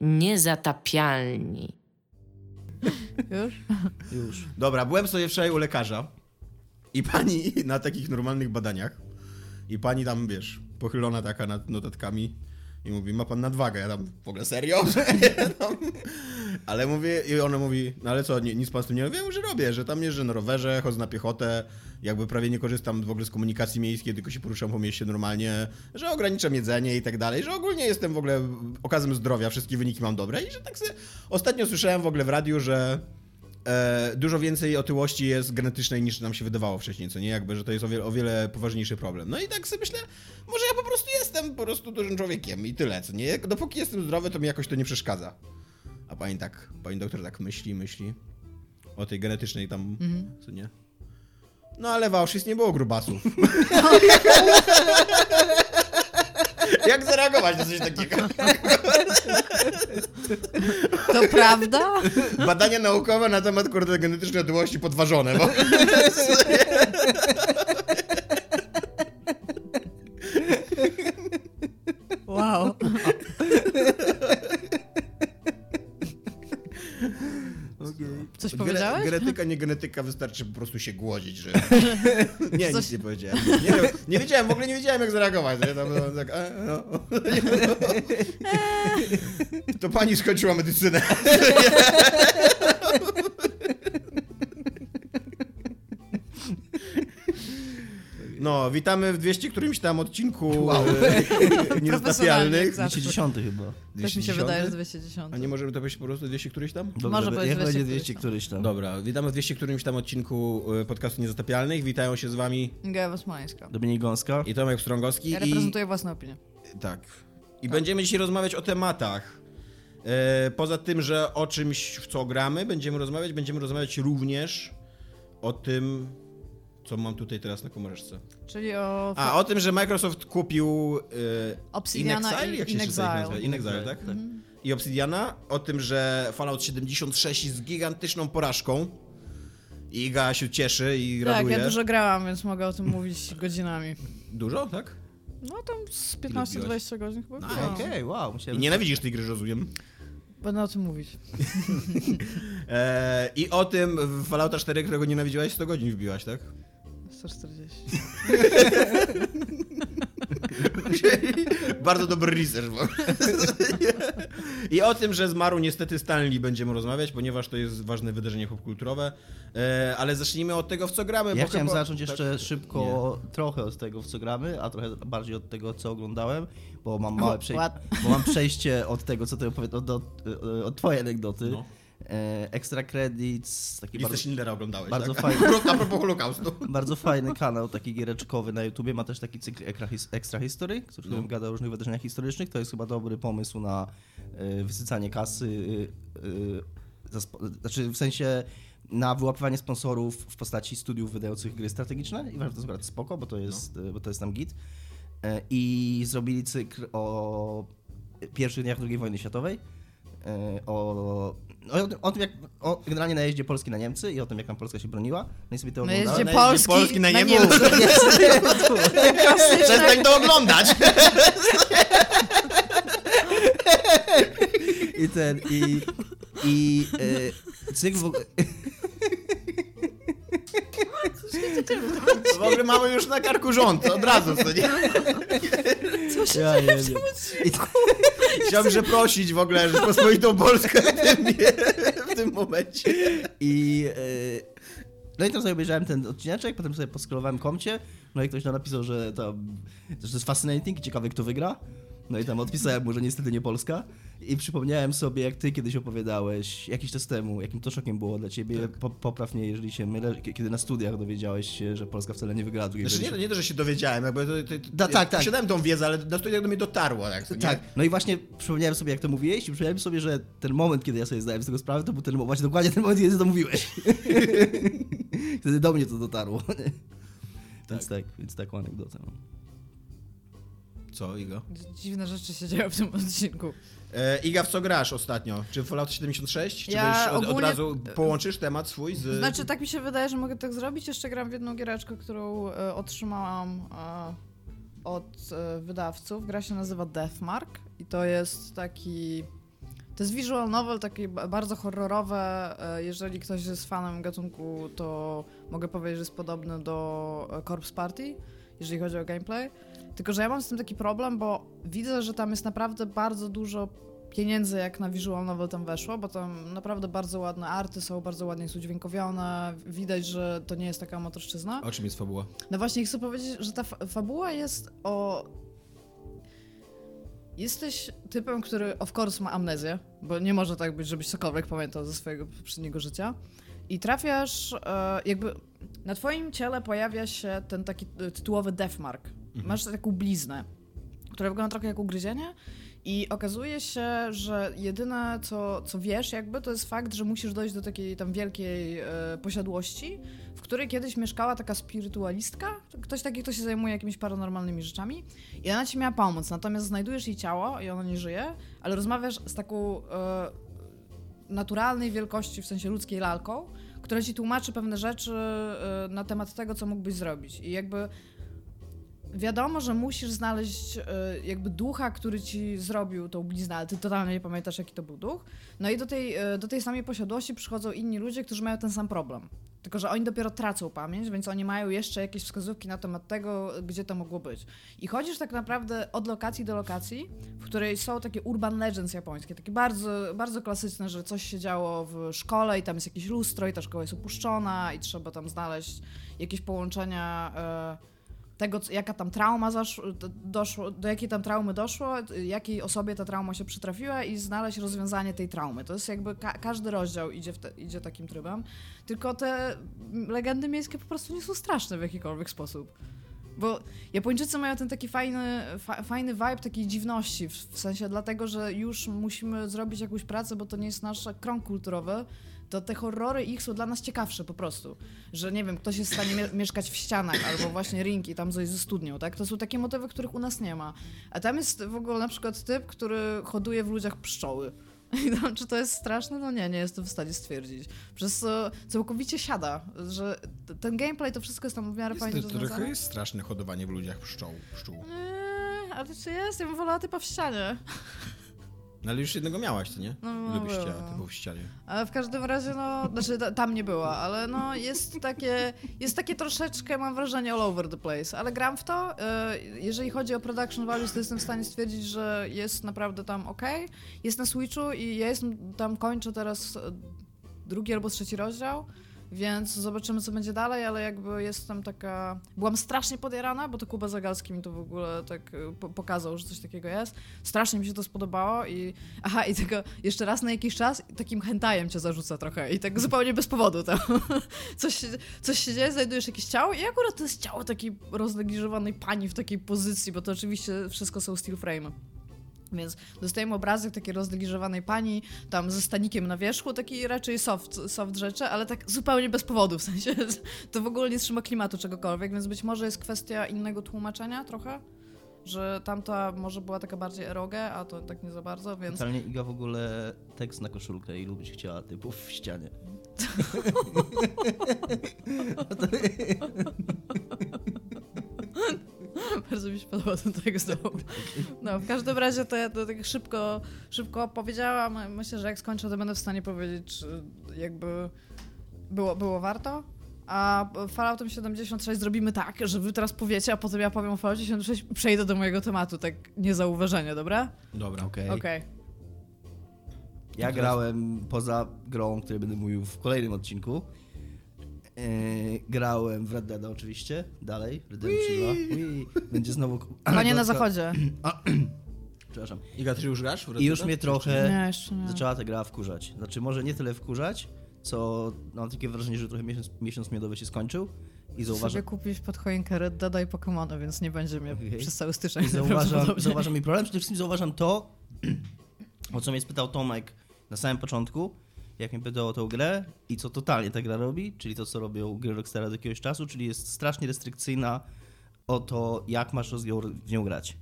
niezatapialni. Już? Już. Dobra, byłem sobie wczoraj u lekarza i pani na takich normalnych badaniach i pani tam, wiesz, pochylona taka nad notatkami i mówi, ma pan nadwagę. Ja tam, w ogóle serio? Ale mówię, i ona mówi, no ale co, nic pan z tym nie robi? Że robię, że tam jeżdżę na rowerze, chodzę na piechotę, jakby prawie nie korzystam w ogóle z komunikacji miejskiej, tylko się poruszam po mieście normalnie, że ograniczam jedzenie i tak dalej, że ogólnie jestem w ogóle okazem zdrowia, wszystkie wyniki mam dobre i że tak sobie... Ostatnio słyszałem w ogóle w radiu, że e, dużo więcej otyłości jest genetycznej niż nam się wydawało wcześniej, co nie? Jakby, że to jest o wiele, o wiele poważniejszy problem. No i tak sobie myślę, może ja po prostu jestem po prostu dużym człowiekiem i tyle, co nie? Dopóki jestem zdrowy, to mi jakoś to nie przeszkadza. A pani tak, pani doktor tak myśli, myśli o tej genetycznej tam, co nie? No ale w Auschwitz nie było grubasów. Jak zareagować na coś takiego? To prawda? Badania naukowe na temat kurde genetycznej otyłości podważone, bo... Wow. Coś Gene- powiedziałeś? Genetyka, nie genetyka, wystarczy po prostu się głodzić, że... Nie, Coś- nic nie powiedziałem. Nie, wiem, nie wiedziałem, w ogóle nie wiedziałem jak zareagować. Nie? Tam, tak, e, no. To pani skończyła medycynę. No, witamy w 200 którymś tam odcinku Wow. e, Niezatapialnych. jak zawsze. 210 chyba. Tak mi się 210? wydaje, że 210. A nie może to być po prostu 200 któryś tam? Dobrze, Może być niech 200 będzie któryś 200 tam. któryś tam. Dobra, witamy w 200 którymś tam odcinku e, podcastu Niezatapialnych. Witają się z wami Gaja Wasmańska. Dominik Gąska. i Tomek Strągowski. Ja i... reprezentuję własną opinię. Tak. I będziemy dzisiaj rozmawiać o tematach. E, poza tym, że o czymś, w co gramy, będziemy rozmawiać, będziemy rozmawiać również o tym, co mam tutaj teraz na komóreczce. Czyli o A, o tym, że Microsoft kupił e, Obsidiana InXile? i Jak się nazywa? InXile, tak? Mhm. I Obsidiana. O tym, że Fallout 76 jest gigantyczną porażką. I Iga się cieszy i Tak, raduje. ja dużo grałam, więc mogę o tym mówić godzinami. Dużo, tak? No tam z wbiłaś? 15-20 godzin chyba. No, grałam. Okej, wow. I Musiałem... nienawidzisz tej gry, rozumiem. Będę o tym mówić. E, I o tym w Fallouta 4, którego nienawidziłaś, 100 godzin wbiłaś, tak? 140. Bardzo dobry research. Bo... I o tym, że zmarł niestety Stanley będziemy rozmawiać, ponieważ to jest ważne wydarzenie popkulturowe. E, ale zacznijmy od tego, w co gramy. Ja bo chciałem chyba- zacząć jeszcze tak? szybko trochę od tego, w co gramy, a trochę bardziej od tego, co oglądałem, bo mam małe przej- bo mam przejście od tego, co ty opowiadasz, od, od, od twojej anegdoty. No. E, extra credits, taki Listę bardzo, Schindlera oglądałeś, bardzo tak? fajny. A propos Holokaustu. bardzo fajny kanał, taki giereczkowy na YouTubie, ma też taki cykl Extra, his, extra History, który No. gada o różnych wydarzeniach historycznych. To jest chyba dobry pomysł na e, wysycanie kasy, e, znaczy w sensie na wyłapywanie sponsorów w postaci studiów wydających gry strategiczne i uważam, że to jest akurat spoko, bo to jest, No. bo to jest tam git. I zrobili cykl o pierwszych dniach II wojny światowej. O, o, o tym, jak o, generalnie najeździe Polski na Niemcy i o tym, jak tam Polska się broniła. No i sobie to Najeździe oglądałem. Na jeździe Polski, Polski na na Niemcy. Przestań to oglądać! I ten, i, i e, cykl w ogóle... W ogóle mamy już na karku rząd, od razu, co nie? Ja nie wiem. I, Chciałbym przeprosić w ogóle Rzeczpospolitą Polskę w tym, w tym momencie. i, e, no i tam sobie obejrzałem ten odcineczek, potem sobie poskrolowałem komcie, no i ktoś tam napisał, że to, że to jest fascinating i ciekawe kto wygra. No i tam odpisałem mu, że niestety nie Polska. I przypomniałem sobie, jak ty kiedyś opowiadałeś jakiś czas temu, jakim to szokiem było dla ciebie. Tak. Po, popraw mnie, jeżeli się mylę, kie- kiedy na studiach dowiedziałeś się, że Polska wcale nie wygrała drugiej Znaczy nie, nie to, że się dowiedziałem, jakby to, to, to, Da, tak, tak. Posiadałem tą wiedzę, ale na studiach do mnie dotarło, tak? Tak, no i właśnie przypomniałem sobie, jak to mówiłeś i przypomniałem sobie, że ten moment, kiedy ja sobie zdałem z tego sprawę, to był ten właśnie dokładnie ten moment, kiedy to mówiłeś. Wtedy do mnie to dotarło. Więc tak, więc taką anegdotę. Co, Iga? Dziwne rzeczy się dzieją w tym odcinku. E, Iga, w co grasz ostatnio? Czy w Fallout 76? Czy Ja też od, od ogólnie- razu połączysz temat swój z... Znaczy, tak mi się wydaje, że mogę tak zrobić. Jeszcze gram w jedną giereczkę, którą e, otrzymałam e, od e, wydawców. Gra się nazywa Deathmark i to jest taki... To jest visual novel, takie ba- bardzo horrorowe. E, Jeżeli ktoś jest fanem gatunku, to mogę powiedzieć, że jest podobny do e, Corpse Party, jeżeli chodzi o gameplay. Tylko, że ja mam z tym taki problem, bo widzę, że tam jest naprawdę bardzo dużo pieniędzy, jak na visual novel tam weszło, bo tam naprawdę bardzo ładne arty są, bardzo ładnie są udźwiękowione. Widać, że to nie jest taka amatorszczyzna. O czym jest fabuła? No właśnie, chcę powiedzieć, że ta fa- fabuła jest o. Jesteś typem, który of course ma amnezję, bo nie może tak być, żebyś cokolwiek pamiętał ze swojego poprzedniego życia. I trafiasz, e, jakby na twoim ciele pojawia się ten taki tytułowy deathmark. Masz taką bliznę, która wygląda trochę jak ugryzienie i okazuje się, że jedyne co, co wiesz jakby to jest fakt, że musisz dojść do takiej tam wielkiej e, posiadłości, w której kiedyś mieszkała taka spirytualistka, ktoś taki, kto się zajmuje jakimiś paranormalnymi rzeczami i ona ci miała pomóc, natomiast znajdujesz jej ciało i ono nie żyje, ale rozmawiasz z taką e, naturalnej wielkości, w sensie ludzkiej lalką, która ci tłumaczy pewne rzeczy e, na temat tego, co mógłbyś zrobić. I jakby wiadomo, że musisz znaleźć e, jakby ducha, który ci zrobił tą bliznę, ale ty totalnie nie pamiętasz, jaki to był duch. No i do tej, e, do tej samej posiadłości przychodzą inni ludzie, którzy mają ten sam problem. Tylko, że oni dopiero tracą pamięć, więc oni mają jeszcze jakieś wskazówki na temat tego, gdzie to mogło być. I chodzisz tak naprawdę od lokacji do lokacji, w której są takie urban legends japońskie, takie bardzo, bardzo klasyczne, że coś się działo w szkole i tam jest jakieś lustro i ta szkoła jest opuszczona i trzeba tam znaleźć jakieś połączenia e, tego, jaka tam trauma doszło, do jakiej tam traumy doszło, jakiej osobie ta trauma się przytrafiła i znaleźć rozwiązanie tej traumy. To jest jakby ka- każdy rozdział idzie, te, idzie takim trybem. Tylko te legendy miejskie po prostu nie są straszne w jakikolwiek sposób. Bo Japończycy mają ten taki fajny, fa, fajny vibe takiej dziwności, w, w sensie dlatego, że już musimy zrobić jakąś pracę, bo to nie jest nasz krąg kulturowy, to te horrory ich są dla nas ciekawsze po prostu. Że nie wiem, ktoś jest w stanie mie- mieszkać w ścianach, albo właśnie ring i tam coś ze studnią, tak? To są takie motywy, których u nas nie ma. A tam jest w ogóle na przykład typ, który hoduje w ludziach pszczoły. I tam, czy to jest straszne? No nie, nie jestem w stanie stwierdzić. Przez co całkowicie siada, że ten gameplay, to wszystko jest tam w miarę fajnie Jest, to trochę rozwiązane. jest straszne hodowanie w ludziach pszczół. pszczół. Eee, ale czy jest? Ja bym wolała typa w ścianie. No ale już jednego miałaś, to nie? No, no, Lubisz było. ścianę, typu w ścianie. Ale w każdym razie, no, znaczy ta- tam nie była, ale no jest takie, jest takie troszeczkę, mam wrażenie, all over the place, ale gram w to. e, Jeżeli chodzi o production values, to jestem w stanie stwierdzić, że jest naprawdę tam ok. Jest na Switchu i ja jestem tam, kończę teraz drugi albo trzeci rozdział. Więc zobaczymy, co będzie dalej, ale jakby jestem taka... Byłam strasznie podjarana, bo to Kuba Zagalski mi to w ogóle tak y, po- pokazał, że coś takiego jest. Strasznie mi się to spodobało i... Aha, i tego jeszcze raz na jakiś czas takim hentajem cię zarzuca trochę i tak zupełnie bez powodu tam. Coś, coś się dzieje, znajdujesz jakieś ciało i akurat to jest ciało takiej roznegliżowanej pani w takiej pozycji, bo to oczywiście wszystko są steel frame. Więc dostajemy obrazek takiej roznegliżowanej pani, tam ze stanikiem na wierzchu, taki raczej soft, soft rzeczy, ale tak zupełnie bez powodu, w sensie to w ogóle nie trzyma klimatu czegokolwiek, więc być może jest kwestia innego tłumaczenia trochę, że tamta może była taka bardziej erogę, a to tak nie za bardzo, więc... Totalnie Iga w ogóle tekst na koszulkę i lubić chciała typów w ścianie. Bardzo mi się podoba ten tekst. No, no w każdym razie to ja to tak szybko, szybko opowiedziałam. Myślę, że jak skończę, to będę w stanie powiedzieć, czy jakby było, było warto. A Falloutem 76 zrobimy tak, że wy teraz powiecie, a potem ja powiem o Falloutie 76 i przejdę do mojego tematu, tak niezauważenie, dobra? Dobra. Okej. Okej. Ja grałem poza grą, o której będę mówił w kolejnym odcinku. Yy, grałem w Red Dead oczywiście, dalej, Redemption 2. Wii. Będzie znowu... Panie na zachodzie. Przepraszam. Iga, ty już grasz? w Red I już mnie trochę Nie, jeszcze nie. zaczęła ta gra wkurzać. Znaczy może nie tyle wkurzać, co no, mam takie wrażenie, że trochę miesiąc, miesiąc miodowy się skończył i Sobie zauważam, kupić pod choinkę Red Deada i Pokemona, więc nie będzie mnie Okej. przez cały styczeń i zauważam, zauważam mi problem. Przede wszystkim zauważam to, o co mnie spytał Tomek na samym początku, jak mnie pytał o tą grę i co totalnie ta gra robi, czyli to, co robią gry Rockstara od jakiegoś czasu, czyli jest strasznie restrykcyjna o to, jak masz w nią grać.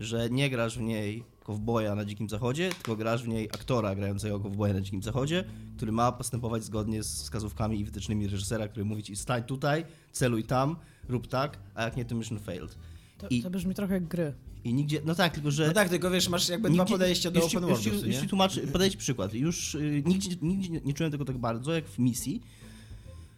Że nie grasz w niej kowboja na Dzikim Zachodzie, tylko grasz w niej aktora grającego kowboja na Dzikim Zachodzie, który ma postępować zgodnie z wskazówkami i wytycznymi reżysera, który mówi ci stań tutaj, celuj tam, rób tak, a jak nie, to mission failed. To, I- to brzmi trochę jak gry. I nigdzie, no tak, tylko że... No tak, tylko wiesz, masz jakby dwa Nigdzie- podejścia do ci- open worldów, co Już nie? ci tłumaczę, podaję ci przykład. Już y, nigdzie, nigdzie nie, nie czułem tego tak bardzo, jak w misji,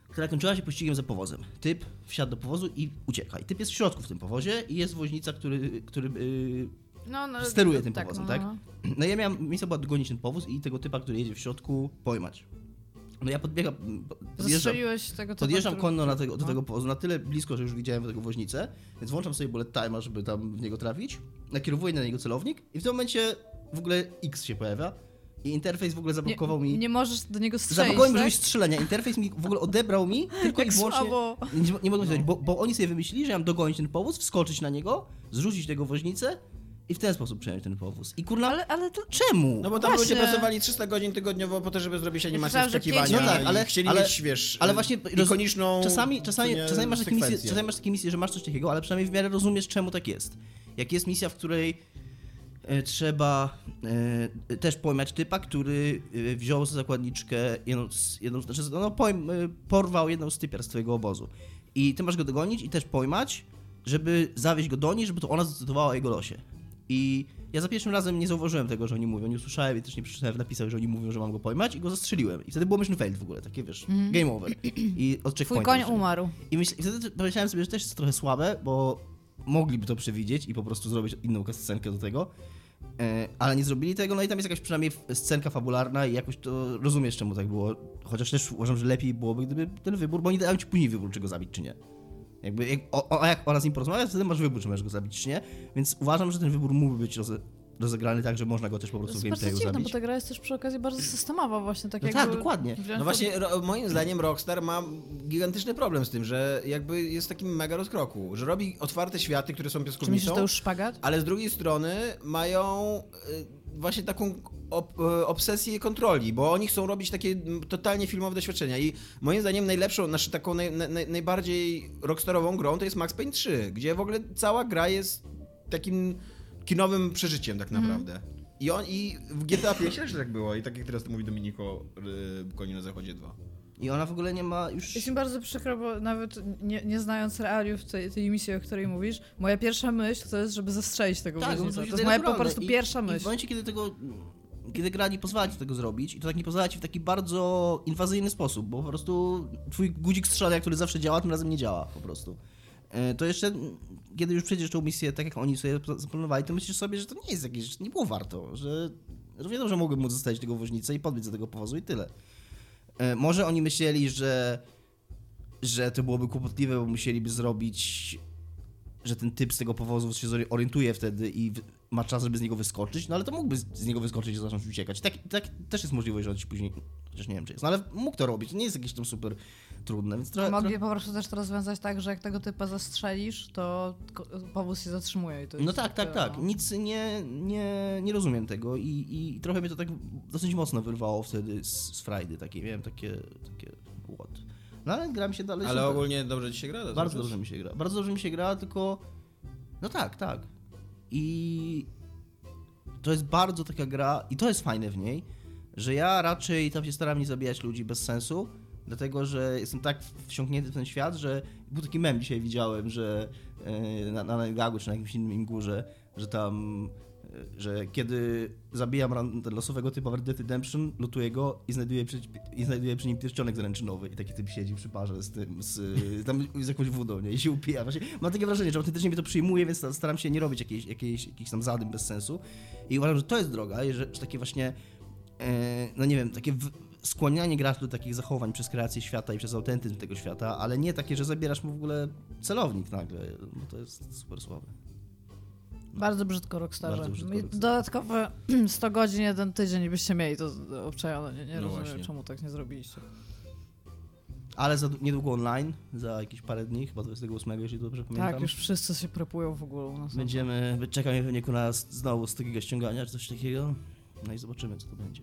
która kończyła się pościgiem za powozem. Typ wsiadł do powozu i ucieka. I typ jest w środku w tym powozie i jest woźnica, który, który y, No, no, Steruje tym powozem, no, tak? no. No ja miałem, misja była dogonić ten powóz i tego typa, który jedzie w środku, pojmać. No ja podbiegam, podjeżdżam, Zastrzeliłeś tego typa, podjeżdżam który- konno na tego, do no. tego powozu na tyle blisko, że już widziałem tego woźnicę, więc włączam sobie bullet time'a, żeby tam w niego trafić, nakierowuję na niego celownik i w tym momencie w ogóle X się pojawia i interfejs w ogóle zablokował nie, mi... Nie możesz do niego strzelić, Zablokował mi tak? możliwość strzelenia. Interfejs mi w ogóle odebrał mi tylko Jak i wyłącznie... słabo. Nie, nie mogłem zrobić, bo, bo oni sobie wymyślili, że ja mam dogonić ten powóz, wskoczyć na niego, zrzucić tego woźnicę i w ten sposób przejąć ten powóz. I kurna, Ale, ale to... czemu? No bo tam Właśnie. ludzie pracowali 300 godzin tygodniowo po to, żeby zrobić animację wskakiwania pięć- No tak, ale- chcieli ale- mieć, wiesz, ale właśnie roz- ikoniczną Czasami, czasami, nie, czasami, masz takie misje, czasami masz takie misje, że masz coś takiego, ale przynajmniej w miarę rozumiesz, czemu tak jest. Jak jest misja, w której e, trzeba e, też pojmać typa, który e, wziął za zakładniczkę jedną z, jedną, znaczy, no, pojm, e, porwał jedną z typiar z twojego obozu. I ty masz go dogonić i też pojmać, żeby zawieźć go do niej, żeby to ona zdecydowała o jego losie. I ja za pierwszym razem nie zauważyłem tego, że oni mówią, nie usłyszałem i też nie przeczytałem w napisach, że oni mówią, że mam go pojmać i go zastrzeliłem. I wtedy było mission failed w ogóle, takie wiesz, game over. I od Twój checkpointu koń umarł. I, myśl, I wtedy pomyślałem sobie, że też jest trochę słabe, bo mogliby to przewidzieć i po prostu zrobić inną scenkę do tego. E, ale nie zrobili tego, no i tam jest jakaś przynajmniej scenka fabularna i jakoś to rozumiesz, czemu tak było. Chociaż też uważam, że lepiej byłoby, gdyby ten wybór, bo oni dają ci później wybór, czy go zabić, czy nie. Jakby, jak, o, o, jak ona z nim porozmawia, wtedy masz wybór, czy możesz go zabić, czy nie. Więc uważam, że ten wybór mógłby być roze, rozegrany tak, że można go też po prostu w gameplayu dziwne, bo zabić. ta gra jest też przy okazji bardzo systemowa właśnie, tak No jakby... tak, dokładnie. No właśnie, ro, moim zdaniem Rockstar ma gigantyczny problem z tym, że jakby jest w takim mega rozkroku, że robi otwarte światy, które są Czy myślisz, że piaskownicą, to już szpagat? ale z drugiej strony mają y, właśnie taką ob, y, obsesję kontroli, bo oni chcą robić takie totalnie filmowe doświadczenia i moim zdaniem najlepszą, znaczy taką naj, naj, najbardziej rockstarową grą to jest Max Payne 3, gdzie w ogóle cała gra jest takim kinowym przeżyciem tak naprawdę. I, on, I w GTA 5 też tak było i tak jak teraz to mówi Dominiko y, Koni na Zachodzie 2. I ona w ogóle nie ma już... Jest mi bardzo przykro, bo nawet nie, nie znając realiów tej, tej misji, o której mówisz, moja pierwsza myśl to jest, żeby zastrzelić tego Tak, To to jest moja po prostu I- pierwsza I w myśl. momencie, kiedy tego. Kiedy gra nie pozwala ci tego zrobić, i to tak nie pozwala ci w taki bardzo inwazyjny sposób, bo po prostu twój guzik strzelania, który zawsze działa, tym razem nie działa po prostu. E, To jeszcze, kiedy już przejdziesz tą misję tak, jak oni sobie zaplanowali, to myślisz sobie, że to nie jest jakieś, nie było warto, że, wiadomo, że mogłem móc zostawić tego woźnicę i podbiec do tego powozu i tyle. E, Może oni myśleli, że, że to byłoby kłopotliwe, bo musieliby zrobić że ten typ z tego powozu się orientuje wtedy i ma czas, żeby z niego wyskoczyć, no ale to mógłby z- niego wyskoczyć i zacząć uciekać. Tak, tak też jest możliwość, że on później, chociaż nie wiem czy jest, no ale mógł to robić, nie jest jakieś tam super trudne, więc trochę... Mogli trochę... po prostu też to rozwiązać tak, że jak tego typa zastrzelisz, to powóz się zatrzymuje. I to No tak, tak, to- tak. Nic nie, nie, nie rozumiem tego i, i trochę mnie to tak dosyć mocno wyrwało wtedy z, z frajdy, takie, miałem takie, takie what. No ale gra mi się dalej Ale super. ogólnie dobrze ci się gra? Bardzo dobrze mi się gra. Bardzo dobrze mi się gra, tylko. No tak, tak. I to jest bardzo taka gra, i to jest fajne w niej, że ja raczej tam się staram nie zabijać ludzi bez sensu, dlatego że jestem tak wsiąknięty w ten świat, że był taki mem dzisiaj widziałem, że e, na, na Negagu czy na jakimś innym górze, że tam e, że kiedy zabijam losowego typa w Red Dead Redemption, lutuję go i znajduję przy, i znajduję przy nim pierścionek zaręczynowy i taki typ siedzi przy parze z tym, z, tam z jakąś wodą, nie? I się upija. Właśnie mam takie wrażenie, że autentycznie mnie to przyjmuje, więc staram się nie robić jakiejś, jakiejś, jakichś tam zadym bez sensu. I uważam, że to jest droga, że, że takie właśnie, e, no nie wiem, takie w, skłanianie graczy do takich zachowań przez kreację świata i przez autentyzm tego świata, ale nie takie, że zabierasz mu w ogóle celownik nagle, bo to jest super słabe. Bardzo brzydko Rockstarze. Bardzo brzydko I Rockstar. Dodatkowe 100 godzin, jeden tydzień byście mieli to obczajone. Nie, nie No rozumiem, właśnie. czemu tak nie zrobiliście. Ale za niedługo online, za jakieś parę dni, chyba 28, jeśli dobrze pamiętam. Tak, już wszyscy się prepują w ogóle u nas. Będziemy, czekamy pewnie nas znowu z takiego ściągania czy coś takiego. No i zobaczymy, co to będzie.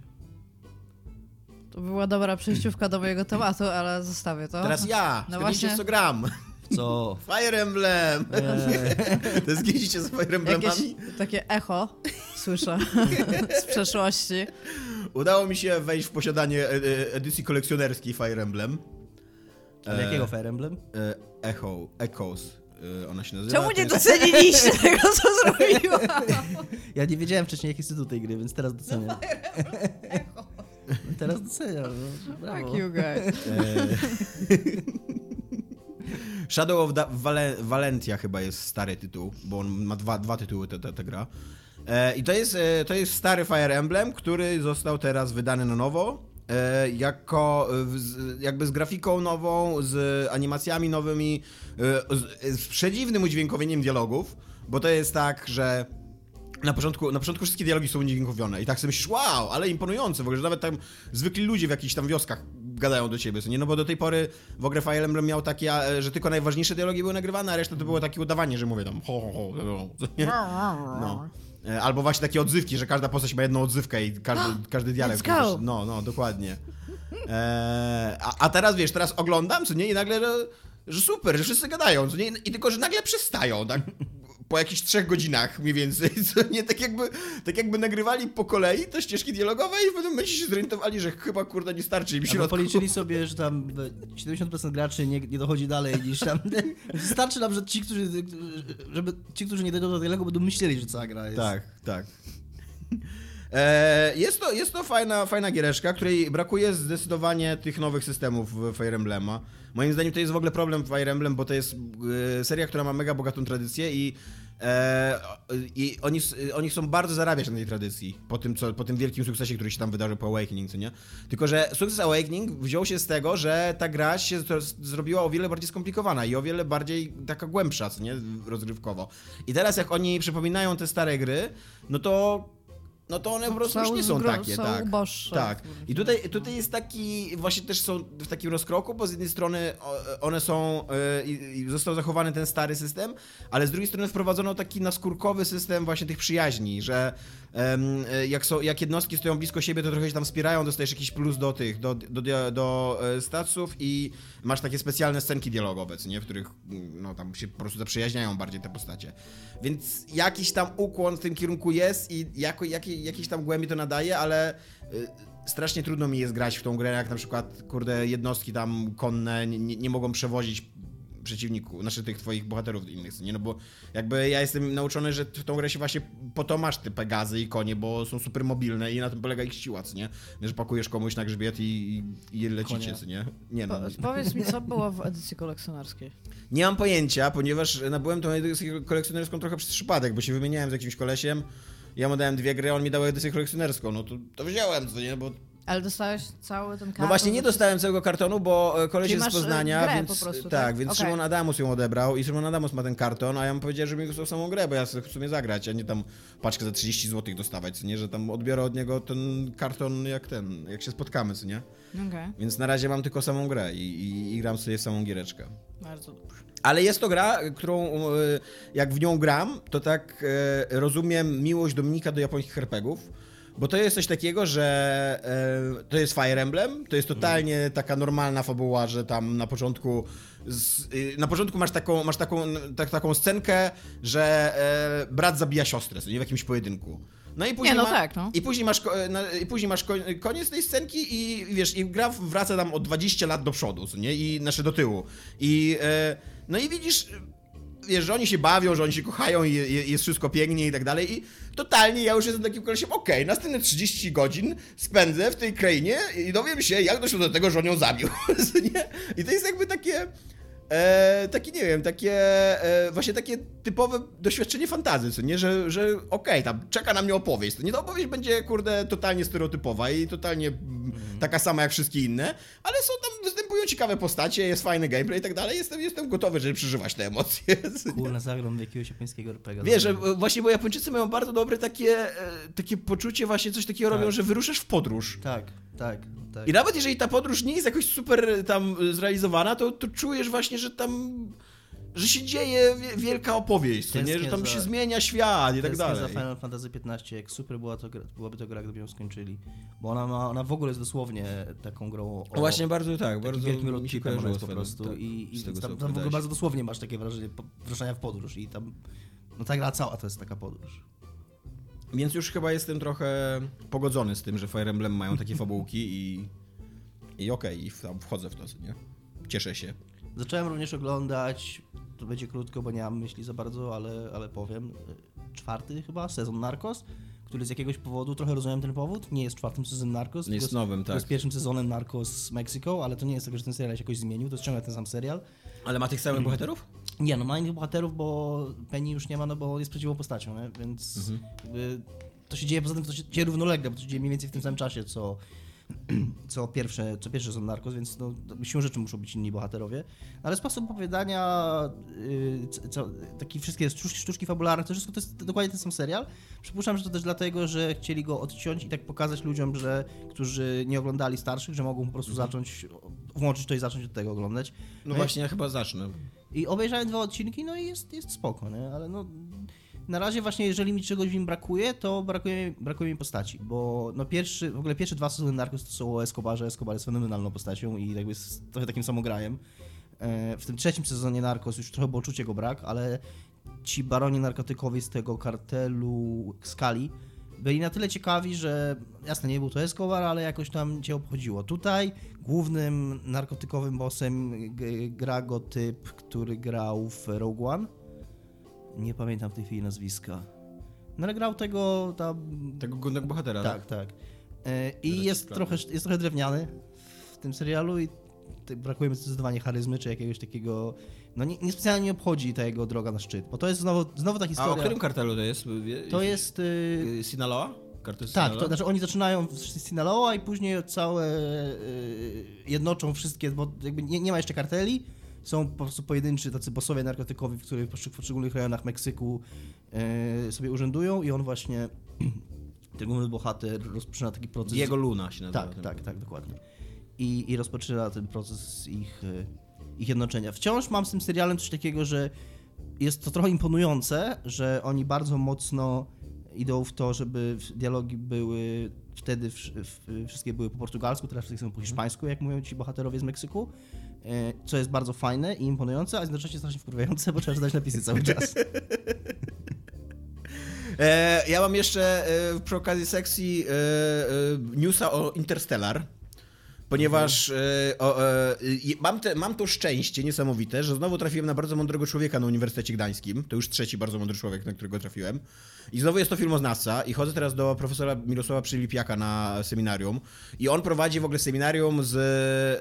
To była dobra przejściówka do mojego tematu, ale zostawię to. Teraz ja! No No właśnie. co gram. Co? Fire Emblem! Eee, To z Fire Emblemami? Jakieś takie echo słyszę z przeszłości. Udało mi się wejść w posiadanie e- e- edycji kolekcjonerskiej Fire Emblem. ale jakiego Fire Emblem? E, Echo, Echoes. ona się nazywa. Czemu nie doceniliście tego, co zrobiłam? Ja nie wiedziałem wcześniej, jaki jest tytuł tej gry, więc teraz doceniam. teraz doceniam, no, brawo. Fuck you guys. Shadow of da- Vale- Valentia chyba jest stary tytuł, bo on ma dwa, dwa tytuły ta, ta, ta gra. E, I to jest, e, to jest stary Fire Emblem, który został teraz wydany na nowo. E, jako e, z, jakby z grafiką nową, z animacjami nowymi, e, z, z przedziwnym udźwiękowieniem dialogów, bo to jest tak, że na początku, na początku wszystkie dialogi są udźwiękowione i tak sobie myślisz, wow, ale imponujące w ogóle, że nawet tam zwykli ludzie w jakichś tam wioskach gadają do ciebie, nie? No bo do tej pory w ogóle Fire Emblem miał takie, że tylko najważniejsze dialogi były nagrywane, a reszta to było takie udawanie, że mówię tam ho, ho, ho, ho? No. E, Albo właśnie takie odzywki, że każda postać ma jedną odzywkę i każdy, każdy go. No, no, dokładnie. E, a, a teraz wiesz, teraz oglądam, co nie? I nagle, że, że super, że wszyscy gadają, co nie? I tylko, że nagle przestają, tak? Po jakichś trzech godzinach mniej więcej, co nie? Tak jakby, tak jakby nagrywali po kolei te ścieżki dialogowe i w pewnym momencie się zorientowali, że chyba kurde nie starczy im środku. policzyli sobie, że tam e, 70% graczy nie, nie dochodzi dalej niż tam. Wystarczy nam, że ci, którzy, żeby ci, którzy nie dojdą do tego, będą myśleli, że cała gra jest. Tak, tak. E, jest to, jest to fajna, fajna giereczka, której brakuje zdecydowanie tych nowych systemów Fire Emblema. Moim zdaniem to jest w ogóle problem w Fire Emblem, bo to jest e, seria, która ma mega bogatą tradycję i, e, i oni, oni chcą bardzo zarabiać na tej tradycji, po tym, co, po tym wielkim sukcesie, który się tam wydarzył po Awakening, co nie? Tylko, że sukces Awakening wziął się z tego, że ta gra się zrobiła o wiele bardziej skomplikowana i o wiele bardziej taka głębsza, co nie? Rozrywkowo. I teraz jak oni przypominają te stare gry, no to no to one po prostu już nie są zgro- takie, są tak. uboższe. Tak. I tutaj, tutaj jest taki, właśnie też są w takim rozkroku, bo z jednej strony one są, i i został zachowany ten stary system, ale z drugiej strony wprowadzono taki naskórkowy system właśnie tych przyjaźni, że jak, są, jak jednostki stoją blisko siebie, to trochę się tam wspierają, dostajesz jakiś plus do tych, do, do, do, do e, statsów i masz takie specjalne scenki dialogowe, nie, w których mm, no, tam się po prostu zaprzyjaźniają bardziej te postacie. Więc jakiś tam ukłon w tym kierunku jest i jako, jakiej, jakiejś tam głębi to nadaje, ale y, strasznie trudno mi jest grać w tą grę, jak na przykład, kurde, jednostki tam konne nie, nie mogą przewozić przeciwników, znaczy tych twoich bohaterów innych, nie? No bo jakby ja jestem nauczony, że w tą grę się właśnie po to masz te Pegazy i konie, bo są super mobilne i na tym polega ich siła, co nie? Że pakujesz komuś na grzbiet i, i, i lecicie, co nie? Nie no. Po, powiedz mi, co było w edycji kolekcjonerskiej? Nie mam pojęcia, ponieważ nabyłem tą edycję kolekcjonerską trochę przez przypadek, bo się wymieniałem z jakimś kolesiem, ja mu dałem dwie gry, a on mi dał edycję kolekcjonerską, no to, to wziąłem, co nie, bo... Ale dostałeś cały ten karton? No właśnie nie dostałem całego kartonu, bo e, koleś Czyli jest z e, Poznania, grę więc... po prostu, tak, tak? więc Okej. Szymon Adamus ją odebrał i Szymon Adamus ma ten karton, a ja mu powiedziałem, że mi chcą samą grę, bo ja chcę w sumie zagrać, a nie tam paczkę za 30 zł dostawać, nie, że tam odbiorę od niego ten karton jak ten, jak się spotkamy, co nie? Okej, Więc na razie mam tylko samą grę i, i, i gram sobie w samą giereczkę. bardzo dobrze. Ale jest to gra, którą e, jak w nią gram, to tak rozumiem miłość Dominika do japońskich herpegów. Bo to jest coś takiego, że e, to jest Fire Emblem, to jest totalnie taka normalna fabuła, że tam na początku z, y, na początku masz taką, masz taką, tak, taką scenkę, że e, brat zabija siostrę, nie w jakimś pojedynku. No i później, no ma, tak, no. i później masz, na- i później masz ko- koniec tej scenki i wiesz, i gra wraca tam o 20 lat do przodu, nie? I nasze do tyłu. I e, no i widzisz, wiesz, że oni się bawią, że oni się kochają i i- jest wszystko pięknie i tak dalej i totalnie ja już jestem takim kolesiem, okej, następne 30 godzin spędzę w tej krainie i dowiem się, jak doszło do tego, że on ją zabił? I to jest jakby takie... E, takie, nie wiem, takie e, właśnie takie typowe doświadczenie fantazy, co nie, że, że okej, tam czeka na mnie opowieść, to nie, ta opowieść będzie, kurde, totalnie stereotypowa i totalnie mm, taka sama jak wszystkie inne, ale są tam, występują ciekawe postacie, jest fajny gameplay i tak dalej, jestem, jestem gotowy, żeby przeżywać te emocje. Kurna, w jakiegoś japońskiego RPG. Wiesz, że e, właśnie, bo Japończycy mają bardzo dobre takie, e, takie poczucie, właśnie coś takiego Tak. robią, że wyruszasz w podróż. Tak, tak, tak. I nawet jeżeli ta podróż nie jest jakoś super tam y, zrealizowana, to, to czujesz właśnie, że tam, że się dzieje wie- wielka opowieść, co nie? Że tam za- się zmienia świat i tak dalej. za Final Fantasy XV, jak super była to, byłaby to gra, gdyby ją skończyli. Bo ona, ma, ona w ogóle jest dosłownie taką grą o... Właśnie bardzo tak, bardzo wielkim roadtripem ona jest po prostu tak, i, i tam, tam w ogóle bardzo dosłownie masz takie wrażenie wruszania w podróż i tam... No ta gra cała to jest taka podróż. Więc już chyba jestem trochę pogodzony z tym, że Fire Emblem mają takie fabułki i, i okej, i w- tam wchodzę w to, nie? Cieszę się. Zacząłem również oglądać, to będzie krótko, bo nie mam myśli za bardzo, ale, ale powiem. Czwarty chyba sezon Narcos, który z jakiegoś powodu, trochę rozumiem ten powód, nie jest czwartym sezonem Narcos. Nie jest nowym, tak. jest pierwszym sezonem Narcos Mexico, ale to nie jest tak, że ten serial się jakoś zmienił, to jest ciągle ten sam serial. Ale ma tych samych Mm. bohaterów? Nie, no ma innych bohaterów, bo Penny już nie ma, no bo jest prawdziwą postacią, nie? więc Mhm. to się dzieje, poza tym to się dzieje równolegle, bo to się dzieje mniej więcej w tym samym czasie, co, co pierwsze, co pierwsze są Narcos, więc no, siłą rzeczy muszą być inni bohaterowie, ale sposób opowiadania, yy, co, takie wszystkie sztuczki, sztuczki fabularne, to wszystko to jest dokładnie ten sam serial. Przypuszczam, że to też dlatego, że chcieli go odciąć i tak pokazać ludziom, że, którzy nie oglądali starszych, że mogą po prostu zacząć, włączyć to i zacząć od tego oglądać. No i- właśnie, ja chyba zacznę. I obejrzałem dwa odcinki, no i jest, jest spoko, nie? Ale no... Na razie właśnie, jeżeli mi czegoś w nim brakuje, to brakuje, brakuje mi postaci, bo no pierwszy, w ogóle pierwsze dwa sezony Narcos to są o Escobarze, Escobar jest fenomenalną postacią i jakby jest trochę takim samograjem. E, W tym trzecim sezonie Narcos już trochę było czucie go brak, ale ci baroni narkotykowi z tego kartelu Skali byli na tyle ciekawi, że jasne, nie był to Escobar, ale jakoś tam cię obchodziło. Tutaj głównym narkotykowym bossem gra go typ, który grał w Rogue One. Nie pamiętam w tej chwili nazwiska. No ale grał tego tam... Tego głównego bohatera, Tak, tak. E, I jest trochę, jest trochę drewniany w tym serialu i brakuje mi zdecydowanie charyzmy, czy jakiegoś takiego... No nie, niespecjalnie nie obchodzi ta jego droga na szczyt, bo to jest znowu, znowu ta A historia... o którym kartelu to jest? To jest... y, Y, Sinaloa? Kartel tak, Sinaloa? to znaczy oni zaczynają w Sinaloa i później całe y, jednoczą wszystkie, bo jakby nie, nie ma jeszcze karteli, są po prostu pojedynczy tacy bossowie narkotykowi, w których w poszczeg- w poszczególnych rejonach Meksyku y, sobie urzędują i on właśnie, ten główny bohater rozpoczyna taki proces... Diego Luna się nazywa. Tak, tak, tak, dokładnie. I, I rozpoczyna ten proces ich, y, ich jednoczenia. Wciąż mam z tym serialem coś takiego, że jest to trochę imponujące, że oni bardzo mocno idą w to, żeby w- dialogi były wtedy wsz- w- wszystkie były po portugalsku, teraz wszystkie są po hiszpańsku, jak mówią ci bohaterowie z Meksyku, e, co jest bardzo fajne i imponujące, a jednocześnie strasznie wkurwiające, bo trzeba czytać napisy cały czas. E, ja mam jeszcze e, przy okazji sekcji newsa o Interstellar. Ponieważ e, o, e, mam, te, mam to szczęście niesamowite, że znowu trafiłem na bardzo mądrego człowieka na Uniwersytecie Gdańskim. To już trzeci bardzo mądry człowiek, na którego trafiłem. I znowu jest to filmoznawca i chodzę teraz do profesora Mirosława Przylipiaka na seminarium i on prowadzi w ogóle seminarium z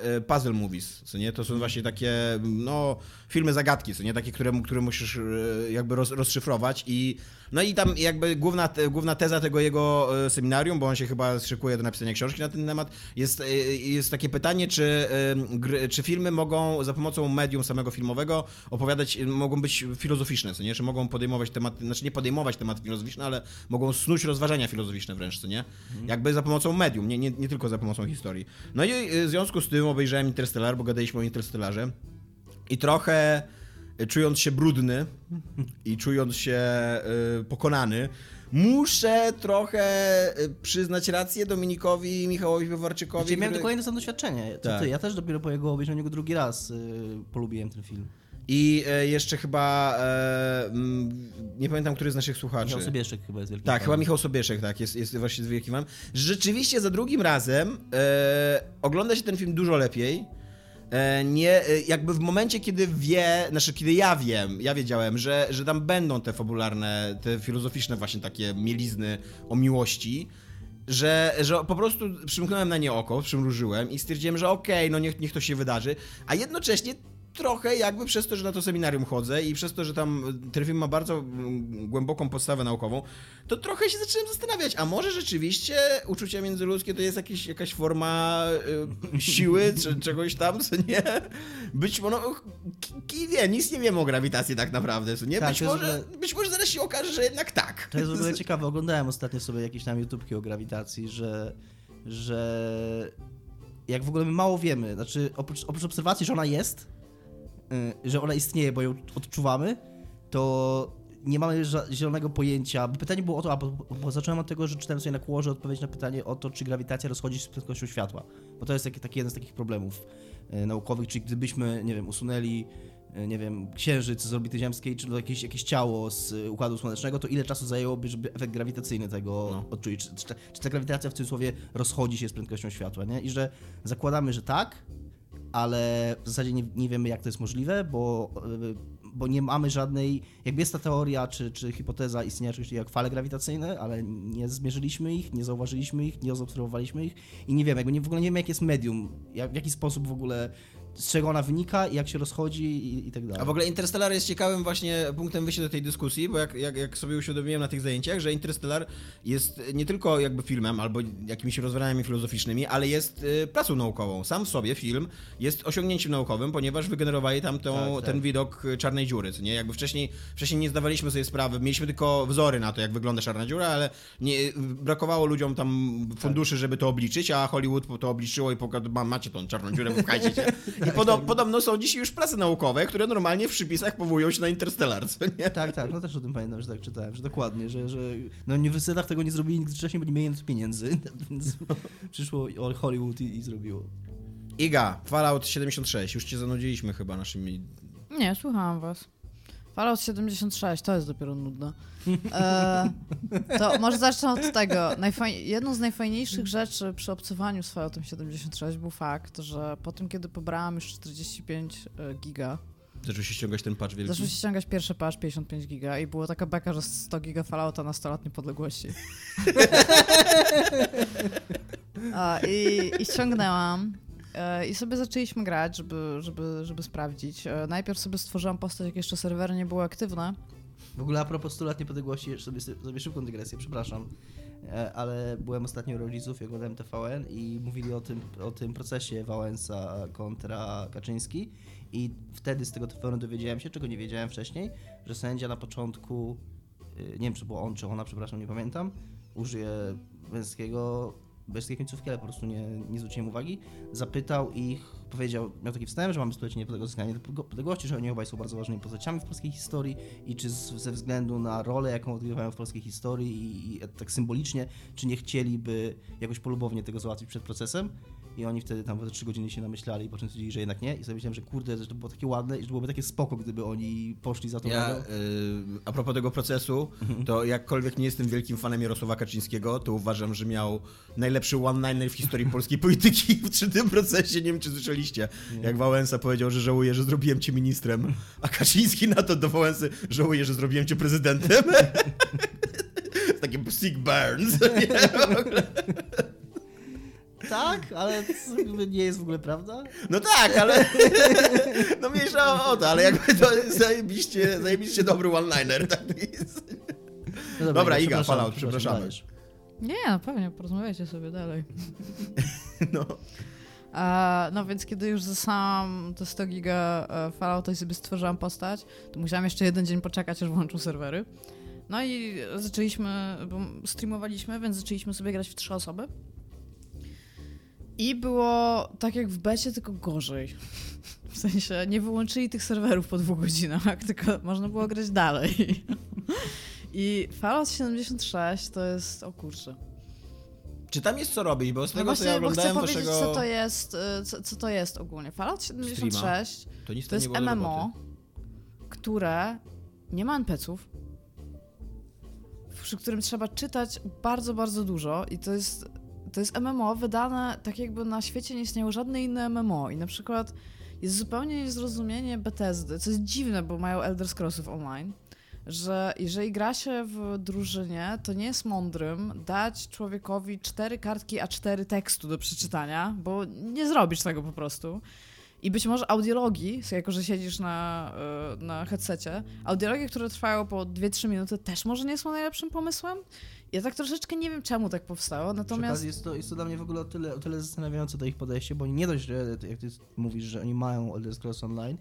e, puzzle movies, co nie? To są właśnie takie, no, filmy zagadki, co nie? Takie, które, które musisz jakby roz, rozszyfrować i no i tam jakby główna, główna teza tego jego seminarium, bo on się chyba szykuje do napisania książki na ten temat, jest, e, jest takie pytanie, czy, gry, czy filmy mogą za pomocą medium samego filmowego opowiadać, e, mogą być filozoficzne, co nie? Czy mogą podejmować tematy, znaczy nie podejmować tematy filozoficzne, ale mogą snuć rozważania filozoficzne wręcz, co nie? Jakby za pomocą medium, nie, nie, nie tylko za pomocą historii. No i e, w związku z tym obejrzałem Interstellar, bo gadaliśmy o Interstellarze i trochę e, czując się brudny i czując się y, pokonany, muszę trochę y, przyznać rację Dominikowi Michałowi Piwowarczykowi. Znaczy, miałem który- to samo doświadczenie. Co Tak. ty? Ja też dopiero po jego obejrzeniu go drugi raz y, polubiłem ten film. I e, jeszcze chyba, e, nie pamiętam, który z naszych słuchaczy. Michał Sobieszek chyba jest wielki Tak, fanem. chyba Michał Sobieszek, tak, jest, jest właśnie z wielkim fanem. Rzeczywiście za drugim razem e, ogląda się ten film dużo lepiej. E, nie, e, jakby w momencie, kiedy wie, znaczy kiedy ja wiem, ja wiedziałem, że, że tam będą te fabularne, te filozoficzne właśnie takie mielizny o miłości, że, że po prostu przymknąłem na nie oko, przymrużyłem i stwierdziłem, że okej, no niech, niech to się wydarzy, a jednocześnie trochę jakby przez to, że na to seminarium chodzę i przez to, że tam ten film ma bardzo głęboką podstawę naukową, to trochę się zacząłem zastanawiać, a może rzeczywiście uczucia międzyludzkie to jest jakieś, jakaś forma y, siły, czy czegoś tam, co nie? Być może, no, ki- wie, nic nie wiemy o grawitacji tak naprawdę, co nie? Tak, być, może, ogóle- być może zaraz się okaże, że jednak tak. To jest w ogóle ciekawe. Oglądałem ostatnio sobie jakieś tam YouTubki o grawitacji, że, że jak w ogóle my mało wiemy, znaczy oprócz, oprócz obserwacji, że ona jest, że ona istnieje, bo ją odczuwamy, to nie mamy zielonego pojęcia. Bo Pytanie było o to, a bo, bo zacząłem od tego, że czytałem sobie na kłorze odpowiedź na pytanie o to, czy grawitacja rozchodzi się z prędkością światła. Bo to jest taki, taki jeden z takich problemów y, naukowych, czyli gdybyśmy, nie wiem, usunęli y, nie wiem, księżyc z orbity ziemskiej, czy jakieś, jakieś ciało z y, układu słonecznego, to ile czasu zajęłoby, żeby efekt grawitacyjny tego No. odczuć? Czy, czy, czy ta grawitacja w cudzysłowie rozchodzi się z prędkością światła, nie? I że zakładamy, że tak, ale w zasadzie nie, nie wiemy, jak to jest możliwe, bo y, bo nie mamy żadnej, jakby jest ta teoria, czy, czy hipoteza istnienia czegoś jak fale grawitacyjne, ale nie zmierzyliśmy ich, nie zauważyliśmy ich, nie zaobserwowaliśmy ich i nie wiemy, jakby nie, w ogóle nie wiemy, jakie jest medium, jak, w jaki sposób w ogóle z czego ona wynika jak się rozchodzi i, i tak dalej. A w ogóle Interstellar jest ciekawym właśnie punktem wyjścia do tej dyskusji, bo jak, jak, jak sobie uświadomiłem na tych zajęciach, że Interstellar jest nie tylko jakby filmem albo jakimiś rozwiązaniami filozoficznymi, ale jest y, pracą naukową. Sam w sobie film jest osiągnięciem naukowym, ponieważ wygenerowali tam tą, Tak, tak. ten widok czarnej dziury, co nie? Jakby wcześniej, wcześniej nie zdawaliśmy sobie sprawy, mieliśmy tylko wzory na to, jak wygląda czarna dziura, ale nie, brakowało ludziom tam funduszy, żeby to obliczyć, a Hollywood to obliczyło i pokazało, "Ma- macie tą czarną dziurę, wpchajcie się. I podo, podobno są dzisiaj już prace naukowe, które normalnie w przypisach powołują się na Interstellar, co nie? Tak, tak, no też o tym pamiętam, że tak czytałem, że dokładnie, że, że na uniwersytetach tego nie zrobili nigdy wcześniej, bo nie mieli na to pieniędzy, więc przyszło Hollywood i, i zrobiło. Iga, Fallout 76, już cię zanudziliśmy chyba naszymi... Nie, słuchałam was. Fallout 76, to jest dopiero nudne. E, to może zacznę od tego. Najfaj... Jedną z najfajniejszych rzeczy przy obcowaniu z Falloutem 76 był fakt, że po tym, kiedy pobrałam już 45 e, giga, Zaczął się ściągać ten patch wielki? zaczął się ściągać pierwszy patch 55 giga i było taka beka, że 100 giga Fallouta na 100 lat niepodległości. A, i, I ściągnęłam. E, I sobie zaczęliśmy grać, żeby, żeby, żeby sprawdzić. E, Najpierw sobie stworzyłam postać, jak jeszcze serwery nie były aktywne. W ogóle a propos 100 lat niepodległości, sobie, sobie szybką dygresję, przepraszam, e, ale byłem ostatnio u rodziców, jak oglądałem TVN i mówili o tym, o tym procesie Wałęsa kontra Kaczyński i wtedy z tego TVN dowiedziałem się, czego nie wiedziałem wcześniej, że sędzia na początku, nie wiem czy było on czy ona, przepraszam, nie pamiętam, użyję męskiego, męskiej końcówki, ale po prostu nie, nie zwróciłem uwagi, zapytał ich, powiedział, miał taki wstęp, że mamy stulecie niepodległości, niepodległości, że oni obaj są bardzo ważnymi postaciami w polskiej historii i czy z, ze względu na rolę, jaką odgrywają w polskiej historii i, i tak symbolicznie, czy nie chcieliby jakoś polubownie tego załatwić przed procesem. I oni wtedy tam trzy godziny się namyślali, po czym stwierdzili, że jednak nie. I sobie myślałem, że kurde, że to było takie ładne i że byłoby takie spoko, gdyby oni poszli za to Ja, drogą. y, a propos tego procesu, to jakkolwiek nie jestem wielkim fanem Jarosława Kaczyńskiego, to uważam, że miał najlepszy one-liner w historii polskiej polityki przy tym procesie. Nie wiem, czy słyszeliście, jak Wałęsa powiedział, że żałuje, że zrobiłem cię ministrem, a Kaczyński na to do Wałęsy żałuje, że zrobiłem cię prezydentem. Takie sick burns. Nie? W ogóle. Tak, ale nie jest w ogóle prawda. No tak, ale. No mniejsza o to, ale jakby to zajebiście, zajebiście dobry one-liner. Tak jest. No Dobra, Iga, Iga, przepraszam, Fallout, przepraszamy. Nie, no pewnie, porozmawiajcie sobie dalej. No. E, no więc kiedy już zasałam te 100 giga e, Fallouta i sobie stworzyłam postać, to musiałam jeszcze jeden dzień poczekać, aż włączył serwery. No i zaczęliśmy, bo streamowaliśmy, więc zaczęliśmy sobie grać w trzy osoby. I było tak jak w becie, tylko gorzej. W sensie nie wyłączyli tych serwerów po dwóch godzinach, tylko można było grać dalej. I Fallout 76 to jest, o kurczę. Czy tam jest co robić? Bo z No tego, co ja właśnie, bo chcę oglądałem powiedzieć, waszego... co to jest, y, co, co to jest ogólnie. Fallout 76 To, nic to jest MMO, które nie ma NPC-ów, przy którym trzeba czytać bardzo, bardzo dużo i to jest, to jest MMO wydane tak jakby na świecie nie istniało żadne inne MMO i na przykład jest zupełnie niezrozumienie Bethesdy, co jest dziwne, bo mają Elder Scrollsów online, że jeżeli gra się w drużynie, to nie jest mądrym dać człowiekowi cztery kartki A4 tekstu do przeczytania, bo nie zrobisz tego po prostu. I być może audiologii, jako że siedzisz na, y, na headsetie, audiologii, które trwają po 2-3 minuty, też może nie są najlepszym pomysłem. Ja tak troszeczkę nie wiem, czemu tak powstało, natomiast... jest to, jest to dla mnie w ogóle o tyle, o tyle zastanawiające to ich podejście, bo oni nie dość, że jak ty mówisz, że oni mają Elder Scrolls Online,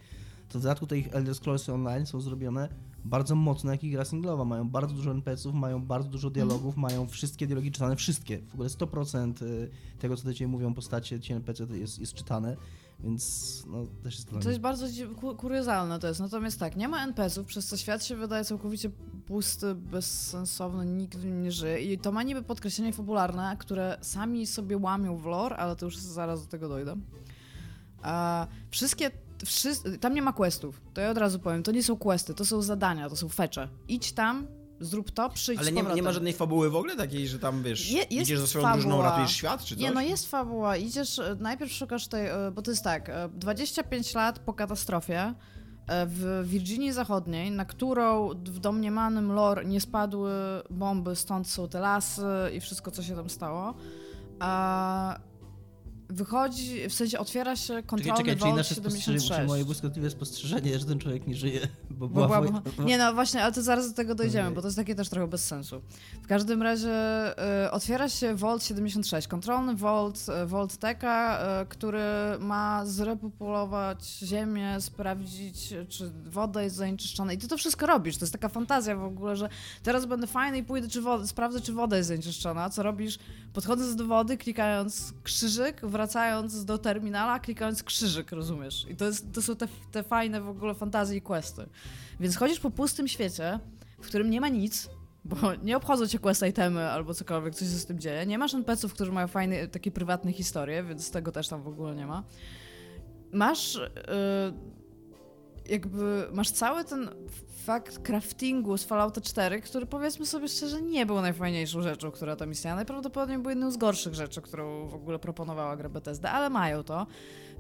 to w dodatku te ich Elder Scrolls Online są zrobione bardzo mocno jak ich gra singlowa. Mają bardzo dużo NPC-ów, mają bardzo dużo dialogów, mają wszystkie dialogi czytane, wszystkie. W ogóle 100% y, tego, co do ciebie mówią postacie, ci NPC jest, jest czytane, więc no też jest dla To mnie... jest bardzo kuriozalne to jest. Natomiast tak, nie ma NPC-ów, przez co świat się wydaje całkowicie pusty, bezsensowny, nikt w nim nie żyje. I to ma niby podkreślenie fabularne, które sami sobie łamią w lore, ale to już zaraz do tego dojdę. A wszystkie, tam nie ma questów, to ja od razu powiem, to nie są questy, to są zadania, to są fecze. Idź tam, zrób to, przyjdź Ale nie, ma- nie ma żadnej fabuły w ogóle takiej, że tam wiesz, Je- idziesz ze swoją fabuła. drużyną, ratujesz świat, czy coś? Nie, no jest fabuła. Idziesz, e, najpierw szukasz tej, e, bo to jest tak, e, 25 lat po katastrofie e, w Virginii Zachodniej, na którą w domniemanym lore nie spadły bomby, stąd są te lasy i wszystko, co się tam stało. A wychodzi, w sensie otwiera się Czekaj, kontrolny czekaj, czyli Vault nasze spostrzeżenie, 76. moje błyskotliwe spostrzeżenie, że ten człowiek nie żyje, bo Bo była była, wojna. nie no właśnie, ale to zaraz do tego dojdziemy, Okej. bo to jest takie też trochę bez sensu. W każdym razie y, otwiera się Vault 76, kontrolny Vault, y, Vault Teka, y, który ma zrepopulować ziemię, sprawdzić, y, czy woda jest zanieczyszczona i ty to wszystko robisz, to jest taka fantazja w ogóle, że teraz będę fajny i pójdę, czy woda, sprawdzę, czy woda jest zanieczyszczona, co robisz? Podchodząc do wody, klikając krzyżyk, wracając do terminala, klikając krzyżyk, rozumiesz? I to, jest, to są te, te fajne w ogóle fantazje i questy. Więc chodzisz po pustym świecie, w którym nie ma nic, bo nie obchodzą cię quest itemy albo cokolwiek, coś się z tym dzieje. Nie masz NPC-ów, którzy mają fajne, takie prywatne historie, więc tego też tam w ogóle nie ma. Masz yy, jakby, masz cały ten fakt craftingu z Fallouta 4, który powiedzmy sobie szczerze nie był najfajniejszą rzeczą, która tam istniała. Najprawdopodobniej był jedną z gorszych rzeczy, którą w ogóle proponowała gra Bethesda, ale mają to.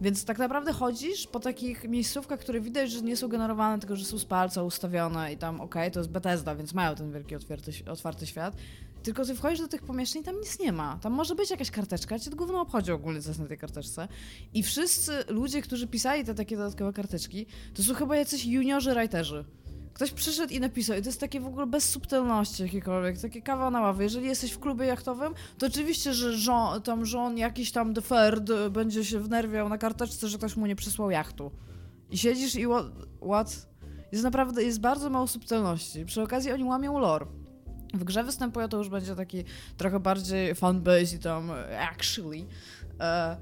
Więc tak naprawdę chodzisz po takich miejscówkach, które widać, że nie są generowane, tylko że są z palca ustawione i tam okej, to jest Bethesda, więc mają ten wielki otwarty, otwarty świat. Tylko ty wchodzisz do tych pomieszczeń tam nic nie ma. Tam może być jakaś karteczka, cię to gówno obchodzi ogólnie, co jest na tej karteczce. I wszyscy ludzie, którzy pisali te takie dodatkowe karteczki, to są chyba jacyś juniorzy writerzy. Ktoś przyszedł i napisał, i to jest takie w ogóle bez subtelności jakiejkolwiek, takie kawa na ławie. Jeżeli jesteś w klubie jachtowym, to oczywiście, że żon, tam żon jakiś tam The Third będzie się wnerwiał na karteczce, że ktoś mu nie przysłał jachtu. I siedzisz i what? what? Jest naprawdę, jest bardzo mało subtelności. Przy okazji oni łamią lore. W grze występuje to już będzie taki trochę bardziej fanbase i tam actually. E,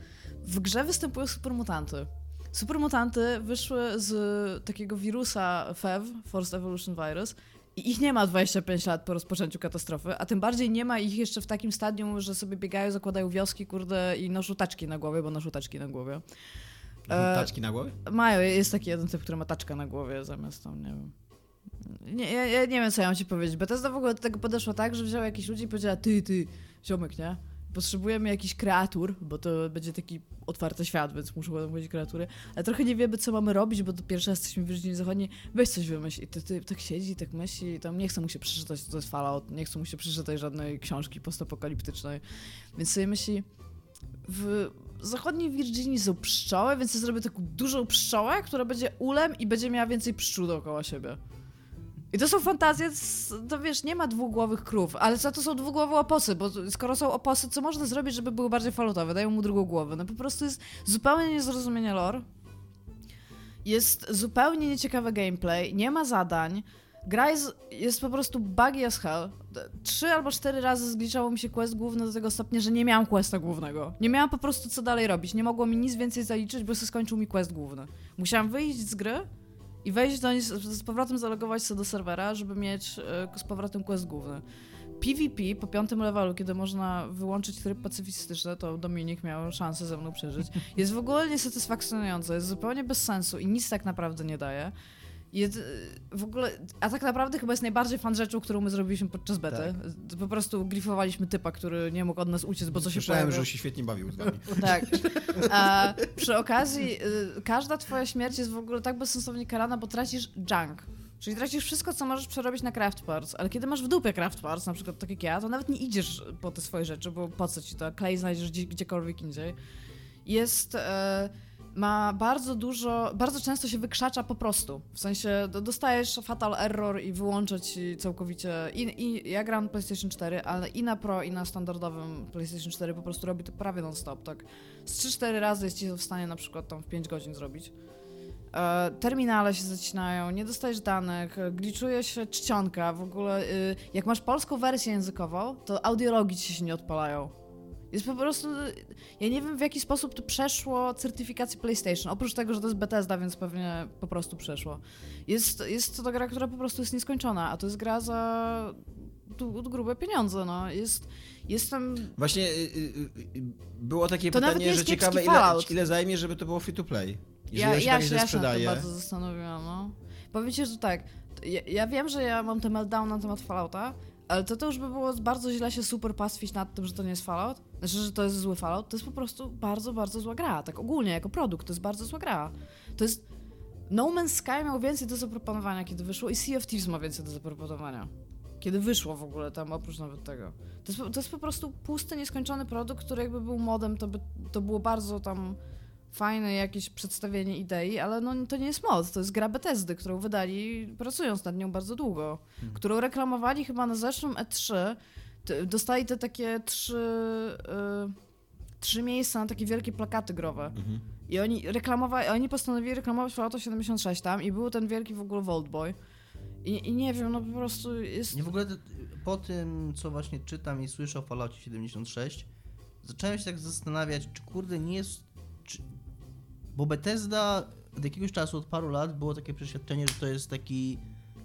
w grze występują supermutanty. Supermutanty wyszły z takiego wirusa FEV, Forced Evolution Virus, i ich nie ma 25 lat po rozpoczęciu katastrofy, a tym bardziej nie ma ich jeszcze w takim stadium, że sobie biegają, zakładają wioski, kurde, i noszą taczki na głowie, bo noszą taczki na głowie. E, Taczki na głowie? Mają, jest taki jeden typ, który ma taczkę na głowie zamiast tam, nie wiem. Nie, ja, ja nie wiem, co ja mam ci powiedzieć. Bethesda w ogóle do tego podeszła tak, że wzięła jakichś ludzi i powiedziała, ty, ty, ziomek, nie? Potrzebujemy jakichś kreatur, bo to będzie taki otwarty świat, więc muszą będą być kreatury. Ale trochę nie wiemy, co mamy robić, bo to pierwszy raz jesteśmy w Virginii Zachodniej. Weź coś wymyśl. I ty, ty tak siedzi, tak myśli. Tam nie chce mu się przeczytać, to jest Fallout. Nie chce mu się przeczytać żadnej książki postapokaliptycznej. Więc sobie myśli, w zachodniej Virginii są pszczoły, więc ja zrobię taką dużą pszczołę, która będzie ulem i będzie miała więcej pszczół dookoła siebie. I to są fantazje, to wiesz, nie ma dwugłowych krów, ale co to są dwugłowe oposy, bo skoro są oposy, co można zrobić, żeby były bardziej falutowe? Dają mu drugą głowę. No po prostu jest zupełnie niezrozumienie lore. Jest zupełnie nieciekawy gameplay, nie ma zadań. Gra jest, jest po prostu buggy as hell. Trzy albo cztery razy zgliczało mi się quest główny do tego stopnia, że nie miałam questa głównego. Nie miałam po prostu co dalej robić. Nie mogło mi nic więcej zaliczyć, bo się skończył mi quest główny. Musiałam wyjść z gry i wejść do z z powrotem zalogować się do serwera, żeby mieć e, z powrotem quest główny. PvP po piątym levelu, kiedy można wyłączyć tryb pacyfistyczny, to Dominik miał szansę ze mną przeżyć, jest w ogóle niesatysfakcjonujące, jest zupełnie bez sensu i nic tak naprawdę nie daje. Jest, w ogóle, a tak naprawdę chyba jest najbardziej fan rzeczą, którą my zrobiliśmy podczas bety. Po prostu grifowaliśmy typa, który nie mógł od nas uciec, bo co się Słyszałem, pojawiło. że się świetnie bawił z wami. Tak. A przy okazji, y, każda twoja śmierć jest w ogóle tak bezsensownie karana, bo tracisz junk. Czyli tracisz wszystko, co możesz przerobić na craft parts, ale kiedy masz w dupie craft parts, na przykład tak jak ja, to nawet nie idziesz po te swoje rzeczy, bo po co ci to? Klej znajdziesz gdzie, gdziekolwiek indziej. Jest... E, ma bardzo dużo, bardzo często się wykrzacza po prostu. W sensie do- dostajesz fatal error i wyłącza ci całkowicie. I, i ja gram PlayStation 4, ale i na Pro, i na standardowym PlayStation 4 po prostu robi to prawie non-stop, tak. Z 3-4 razy jest ci w stanie na przykład tam w 5 godzin zrobić. E, terminale się zacinają, nie dostajesz danych, gliczuje się czcionka, w ogóle y, jak masz polską wersję językową, to audiologii ci się nie odpalają. Jest po prostu. Ja nie wiem, w jaki sposób to przeszło certyfikację PlayStation. Oprócz tego, że to jest Bethesda, więc pewnie po prostu przeszło. Jest, jest to gra, która po prostu jest nieskończona, a to jest gra za grube pieniądze. No. Jest, jestem. Właśnie y, y, y, było takie To pytanie, że ciekawe ile, Fallout. ile zajmie, żeby to było free to play. Jeżeli Ja, się ja, tak się, ja się sprzedaje. bardzo zastanowiłam. No. Powiem ci, że tak. Ja, ja wiem, że ja mam ten meltdown na temat Fallouta, ale to, to już by było bardzo źle się super pastwić nad tym, że to nie jest Fallout. Znaczy, że to jest zły Fallout. To jest po prostu bardzo, bardzo zła gra. Tak ogólnie, jako produkt, to jest bardzo zła gra. To jest No Man's Sky miał więcej do zaproponowania, kiedy wyszło i Sea of Thieves ma więcej do zaproponowania. Kiedy wyszło w ogóle tam, oprócz nawet tego. To jest, to jest po prostu pusty, nieskończony produkt, który jakby był modem, to by to było bardzo tam fajne jakieś przedstawienie idei, ale no to nie jest mod, to jest gra Bethesdy, którą wydali pracując nad nią bardzo długo, którą reklamowali chyba na zeszłym E3. T- Dostali te takie trzy, y, trzy miejsca na takie wielkie plakaty growe. Mhm. I oni reklamowali, oni postanowili reklamować Fallouta 76 tam i był ten wielki w ogóle Vault Boy. I, I nie wiem, no po prostu jest... Nie w ogóle po tym, co właśnie czytam i słyszę o Falloutie 76, zacząłem się tak zastanawiać, czy kurde nie jest. Bo Bethesda od jakiegoś czasu, od paru lat, było takie przeświadczenie, że to jest taki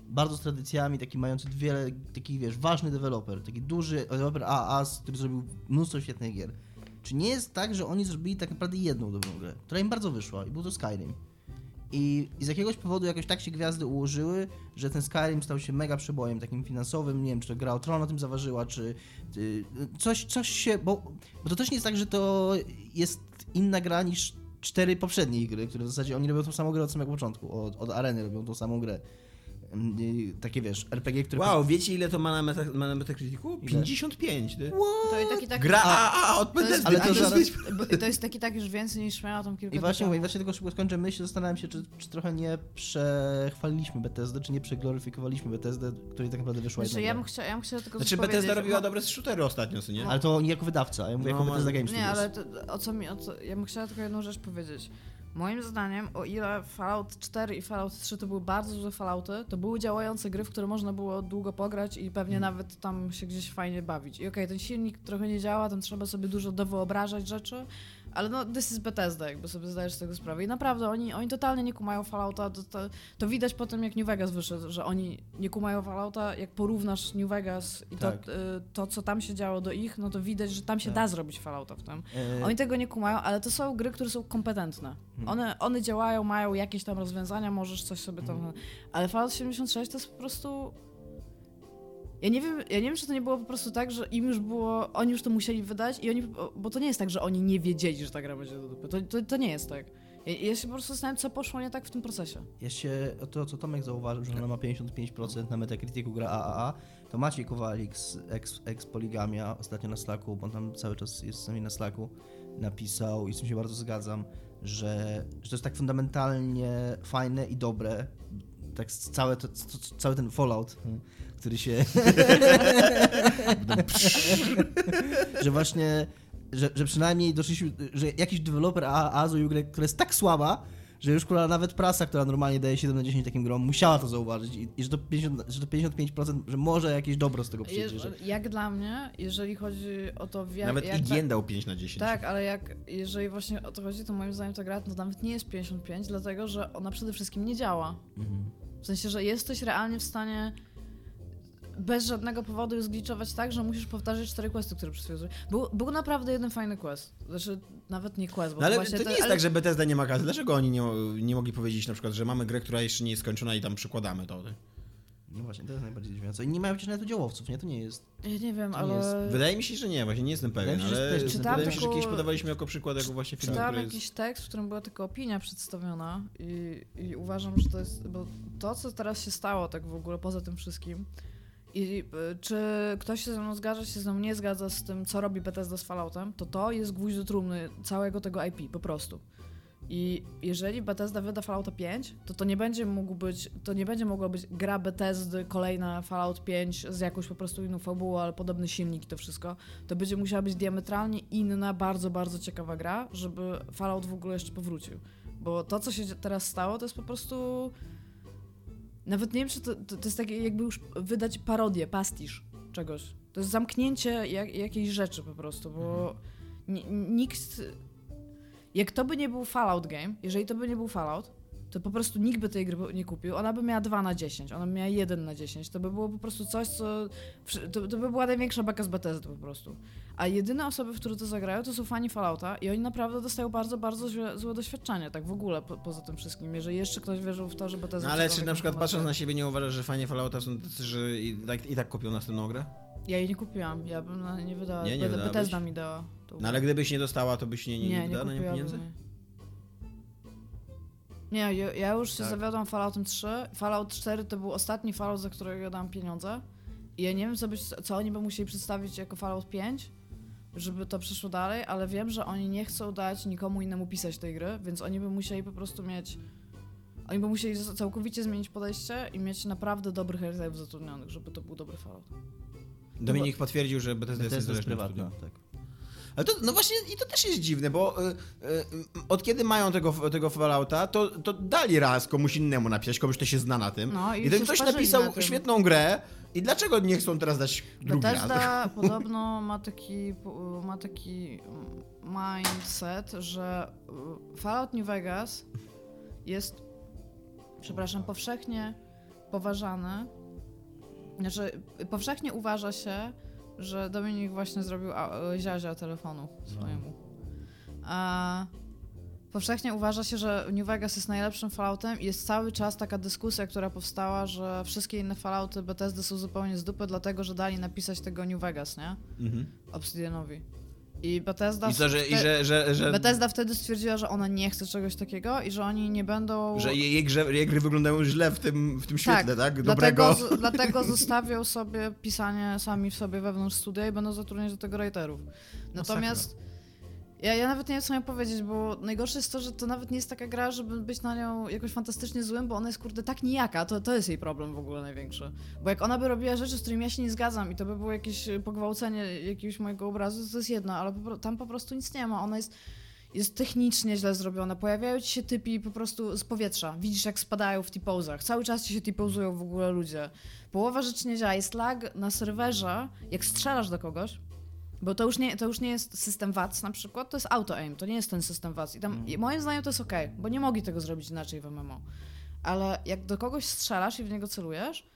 bardzo z tradycjami, taki mający wiele, taki wiesz, ważny deweloper, taki duży deweloper AA, który zrobił mnóstwo świetnych gier. Czy nie jest tak, że oni zrobili tak naprawdę jedną dobrą grę, która im bardzo wyszła i był to Skyrim. I, I z jakiegoś powodu jakoś tak się gwiazdy ułożyły, że ten Skyrim stał się mega przebojem takim finansowym. Nie wiem, czy to gra o Tron o tym zaważyła, czy y, coś, coś się. Bo, bo to też nie jest tak, że to jest inna gra niż cztery poprzednie gry, które w zasadzie oni robią tą samą grę od samego początku. Od, od areny robią tą samą grę. Takie wiesz, RPG, które. Wow, wiecie ile to ma na, meta, ma na Metacriticu? Ile? 55. Ty. To jest taki, taki, Gra AAA od to jest, Bethesdy. ale to to, jest, bo- to jest taki tak już więcej niż miała tam kilka I właśnie mówię, właśnie tylko szybko skończę myśl, zastanawiam się, czy, czy trochę nie przechwaliliśmy Bethesdę, czy nie przegloryfikowaliśmy Bethesdę, której tak naprawdę wyszła Znaczy, jedna ja bym, chciała, ja bym chciała tylko Znaczy Bethesda robiła dobre shootery ostatnio, co nie? Ale to nie jako wydawca, ja mówię No, jako Bethesda Games Nie, ale to, o co mi, o co, ja bym chciała tylko jedną rzecz powiedzieć. Moim zdaniem, o ile Fallout 4 i Fallout 3 to były bardzo złe Fallouty, to były działające gry, w które można było długo pograć i pewnie nawet tam się gdzieś fajnie bawić. I okej, ten silnik trochę nie działa, tam trzeba sobie dużo dowyobrażać rzeczy, ale no, this is Bethesda, jakby sobie zdajesz z tego sprawę. I naprawdę, oni, oni totalnie nie kumają Fallouta, to, to, to widać po tym, jak New Vegas wyszedł, że oni nie kumają Fallouta, jak porównasz New Vegas i Tak. to, y, to, co tam się działo do ich, no to widać, że tam się Tak. da zrobić Fallouta w tym. E, Oni tego nie kumają, ale to są gry, które są kompetentne. Hmm. One, one działają, mają jakieś tam rozwiązania, możesz coś sobie tam... Hmm. Ale Fallout 76 to jest po prostu... Ja nie wiem, ja nie wiem, czy to nie było po prostu tak, że im już było, oni już to musieli wydać i oni, bo to nie jest tak, że oni nie wiedzieli, że ta gra będzie do dupy. To, to, to nie jest tak. Ja, ja się po prostu zastanawiam, co poszło nie tak w tym procesie. Ja się, to co Tomek zauważył, że ona ma 55% na Metacriticu gra AAA, to Maciej Kowalik z ex, ex Poligamia ostatnio na Slacku, bo on tam cały czas jest z nami na Slacku, napisał i z tym się bardzo zgadzam, że, że to jest tak fundamentalnie fajne i dobre, tak całe to, c- cały ten Fallout, który się... że właśnie, że, że przynajmniej doszliśmy, że jakiś deweloper zrobił grę, która jest tak słaba, że już kurwa nawet prasa, która normalnie daje 7 na 10 takim grom, musiała to zauważyć i, i że, to 50, że to 55%, że może jakieś dobro z tego przyjdzie. Że... Jak dla mnie, jeżeli chodzi o to, w jak, Nawet jak IGN dał 5 na 10. Tak, ale jak, jeżeli właśnie o to chodzi, to moim zdaniem ta gra to nawet nie jest 55, dlatego że ona przede wszystkim nie działa. Mhm. W sensie, że jesteś realnie w stanie bez żadnego powodu zgliczować tak, że musisz powtarzać cztery questy, które zrobiłeś. był, był naprawdę jeden fajny quest. Znaczy, nawet nie quest, bo No ale właśnie to ten- nie jest ale- tak, że Bethesda nie ma kasy. Dlaczego oni nie, nie mogli powiedzieć na przykład, że mamy grę, która jeszcze nie jest skończona i tam przykładamy to? No właśnie, to jest najbardziej zdziwiające. I nie mają przecież nawet udziałowców, nie? To nie jest... Ja nie wiem, To ale... jest- Wydaje mi się, że nie, właśnie nie jestem pewien, Wydaje mi się, że ale Czytałam wydaje mi się, że kiedyś podawaliśmy jako przykład jako właśnie film, Czytałam jest... jakiś tekst, w którym była tylko opinia przedstawiona i, i uważam, że to jest, bo to, co teraz się stało tak w ogóle poza tym wszystkim i y, czy ktoś się ze mną zgadza, się ze mną nie zgadza z tym, co robi Bethesda z Falloutem, to to jest gwóźdź do trumny całego tego IP, po prostu. I jeżeli Bethesda wyda Fallouta 5, to to nie będzie mógł być, to nie będzie mogła być gra Bethesdy, kolejna Fallout 5 z jakąś po prostu inną fabułą, ale podobny silnik i to wszystko. To będzie musiała być diametralnie inna, bardzo, bardzo ciekawa gra, żeby Fallout w ogóle jeszcze powrócił. Bo to, co się teraz stało, to jest po prostu... Nawet nie wiem, czy to, to, to jest takie jakby już wydać parodię, pastisz czegoś. To jest zamknięcie jak, jakiejś rzeczy po prostu, bo ni- nikt... Jak to by nie był Fallout game, jeżeli to by nie był Fallout, to po prostu nikt by tej gry nie kupił. Ona by miała 2 na 10, ona by miała 1 na 10. To by było po prostu coś, co... To, to by była największa beka z Bethesdy po prostu. A jedyne osoby, w które to zagrają, to są fani Fallouta i oni naprawdę dostają bardzo, bardzo złe, złe doświadczenie, tak w ogóle po, poza tym wszystkim. Jeżeli jeszcze ktoś wierzył w to, że Bethesda... No ale czy na przykład patrząc na siebie nie uważasz, że fani Fallouta są tacy, że i tak, i tak kupią następną grę? Ja jej nie kupiłam, ja bym na nie nie wydała. Nie, nie Beth- wydałabyś? Bethesda mi dała. No ale gdybyś nie dostała, to byś nie, nie, nie, nie, nie wydała na nią pieniędzy? jej. Nie, ja, ja już się Tak. zawiodłam Falloutem 3. Fallout 4 to był ostatni Fallout, za którego ja dałam pieniądze. I ja nie wiem, co, być, co oni by musieli przedstawić jako Fallout 5, żeby to przeszło dalej, ale wiem, że oni nie chcą dać nikomu innemu pisać tej gry, więc oni by musieli po prostu mieć... Oni by musieli całkowicie zmienić podejście i mieć naprawdę dobrych realizerów zatrudnionych, żeby to był dobry Fallout. Dominik potwierdził, że Bethesda To jest prywatna, tak. Ale to, no właśnie, i to też jest dziwne, bo y, y, od kiedy mają tego, tego Fallouta, to, to dali raz komuś innemu napisać, komuś, kto się zna na tym. No i I ten ktoś napisał świetną grę i dlaczego nie chcą teraz dać drugi raz? Bethesda podobno ma taki, ma taki mindset, że y, Fallout New Vegas jest, przepraszam, powszechnie poważany. Znaczy, powszechnie uważa się, że Dominik właśnie zrobił a- ziazia telefonu swojemu. A powszechnie uważa się, że New Vegas jest najlepszym Falloutem i jest cały czas taka dyskusja, która powstała, że wszystkie inne Fallouty Bethesdy są zupełnie z dupy, dlatego że dali napisać tego New Vegas, nie? Mhm. Obsidianowi. I Bethesda, I co, że, i wte- że, że, że, Bethesda wtedy stwierdziła, że ona nie chce czegoś takiego i że oni nie będą... że jej, jej, grze, jej gry wyglądają źle w tym, w tym świetle, tak? Dobrego. Dlatego, z, dlatego zostawią sobie pisanie sami w sobie wewnątrz studia i będą zatrudniać do tego writerów. Natomiast ja, ja nawet nie wiem, co miałem powiedzieć, bo najgorsze jest to, że to nawet nie jest taka gra, żeby być na nią jakoś fantastycznie złym, bo ona jest kurde tak nijaka, to, to jest jej problem w ogóle największy. Bo jak ona by robiła rzeczy, z którymi ja się nie zgadzam i to by było jakieś pogwałcenie jakiegoś mojego obrazu, to jest jedno, ale po, tam po prostu nic nie ma. Ona jest jest technicznie źle zrobiona. Pojawiają ci się typi po prostu z powietrza. Widzisz, jak spadają w T-pozach. Cały czas ci się T-pozują w ogóle ludzie. Połowa rzeczy nie działa. Jest lag na serwerze, jak strzelasz do kogoś, bo to już nie, to już nie jest system VATS na przykład, to jest auto-aim, to nie jest ten system VATS. I tam, i moim zdaniem to jest okej, bo nie mogli tego zrobić inaczej w MMO. Ale jak do kogoś strzelasz i w niego celujesz,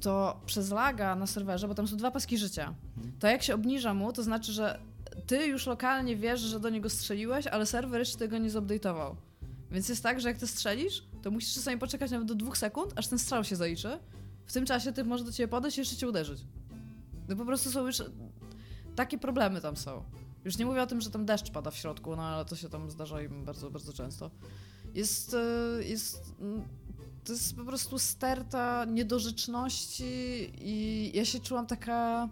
to przez laga na serwerze, bo tam są dwa paski życia, to jak się obniża mu, to znaczy, że ty już lokalnie wiesz, że do niego strzeliłeś, ale serwer jeszcze tego nie zupdate'ował. Więc jest tak, że jak ty strzelisz, to musisz czasami poczekać nawet do dwóch sekund, aż ten strzał się zaliczy. W tym czasie ty może do ciebie podejść i jeszcze cię uderzyć. No po prostu są już... Takie problemy tam są. Już nie mówię o tym, że tam deszcz pada w środku, no ale to się tam zdarza im bardzo, bardzo często. Jest... e, jest mm, to jest po prostu sterta niedorzeczności i ja się czułam taka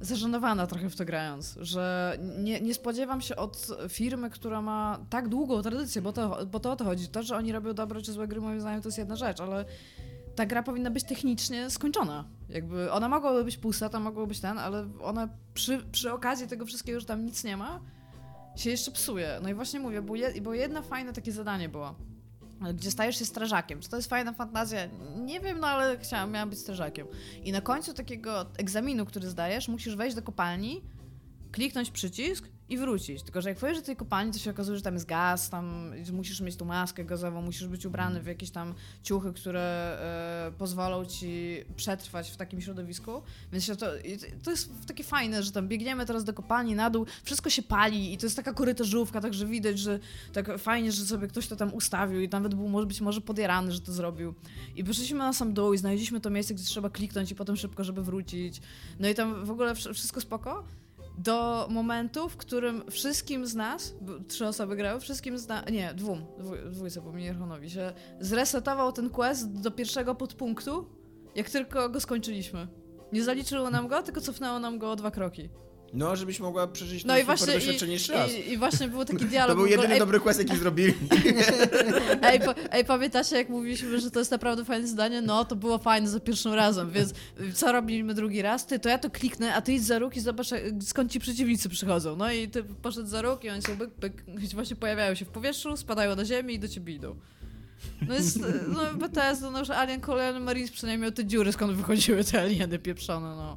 zażenowana trochę w to grając, że nie, nie spodziewam się od firmy, która ma tak długą tradycję, bo to, bo to o to chodzi. To, że oni robią dobre czy złe gry, moim zdaniem, to jest jedna rzecz, ale ta gra powinna być technicznie skończona. Jakby ona mogłaby być pusta, to mogłoby być ten, ale ona przy, przy okazji tego wszystkiego, że tam nic nie ma, się jeszcze psuje. No i właśnie mówię, bo, je, bo jedno fajne takie zadanie było, gdzie stajesz się strażakiem. Czy to jest fajna fantazja? Nie wiem, no ale chciałam, miałam być strażakiem. I na końcu takiego egzaminu, który zdajesz, musisz wejść do kopalni, kliknąć przycisk i wrócić. Tylko, że jak wejdziesz do tej kopalni, to się okazuje, że tam jest gaz, tam musisz mieć tą maskę gazową, musisz być ubrany w jakieś tam ciuchy, które e, pozwolą ci przetrwać w takim środowisku. Więc to, to jest takie fajne, że tam biegniemy teraz do kopalni na dół, wszystko się pali i to jest taka korytarzówka, także widać, że tak fajnie, że sobie ktoś to tam ustawił i nawet był może być może podjarany, że to zrobił. I wyszliśmy na sam dół i znaleźliśmy to miejsce, gdzie trzeba kliknąć i potem szybko, żeby wrócić. No i tam w ogóle wsz- wszystko spoko. Do momentu, w którym wszystkim z nas, trzy osoby grały, wszystkim z nas, nie, dwóm, dwój, dwójce, bo mi Jerchonowi się zresetował ten quest do pierwszego podpunktu, jak tylko go skończyliśmy. Nie zaliczyło nam go, tylko cofnęło nam go o dwa kroki. No, żebyś mogła przeżyć No i właśnie doświadczenie i, jeszcze raz. i, i właśnie był taki dialog. To był jedyny ej, dobry quest, jaki zrobili. Ej, po, ej, pamiętacie, jak mówiliśmy, że to jest naprawdę fajne zdanie? No, to było fajne za pierwszym razem, więc co robimy drugi raz? Ty, to ja to kliknę, a ty idź za róg i zobacz, jak- skąd ci przeciwnicy przychodzą. No i ty poszedł za róg i oni się byk, byk, właśnie pojawiają się w powietrzu, spadają na ziemię i do ciebie idą. No jest, no Bethesda, no już Alien Colonial Marines przynajmniej miał te dziury, skąd wychodziły te alieny pieprzone, no.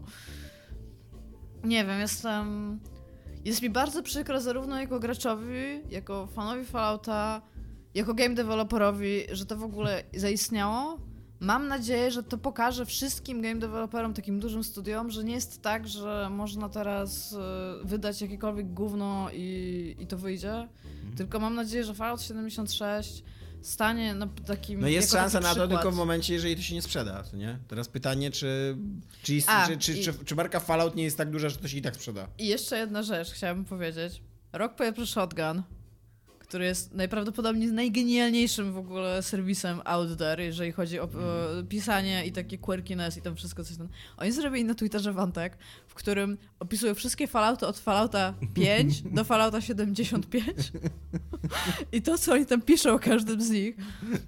Nie wiem, jestem... Jest mi bardzo przykro zarówno jako graczowi, jako fanowi Fallouta, jako game developerowi, że to w ogóle zaistniało. Mam nadzieję, że to pokaże wszystkim game developerom, takim dużym studiom, że nie jest tak, że można teraz e, wydać jakiekolwiek gówno i, i to wyjdzie. Tylko mam nadzieję, że Fallout 76 stanie na takim. No jest szansa na to tylko w momencie, jeżeli to się nie sprzeda, to nie? Teraz pytanie, czy, czy, jest, A, czy, czy, i- czy, czy marka Fallout nie jest tak duża, że to się i tak sprzeda? I jeszcze jedna rzecz chciałabym powiedzieć. Rok pierwszy Shotgun, który jest najprawdopodobniej najgenialniejszym w ogóle serwisem out there, jeżeli chodzi o e, pisanie i takie quirkiness i tam wszystko coś tam. Oni zrobili na Twitterze wątek, w którym opisują wszystkie Fallouty od Fallouta 5 do Fallouta 75 i to, co oni tam piszą o każdym z nich,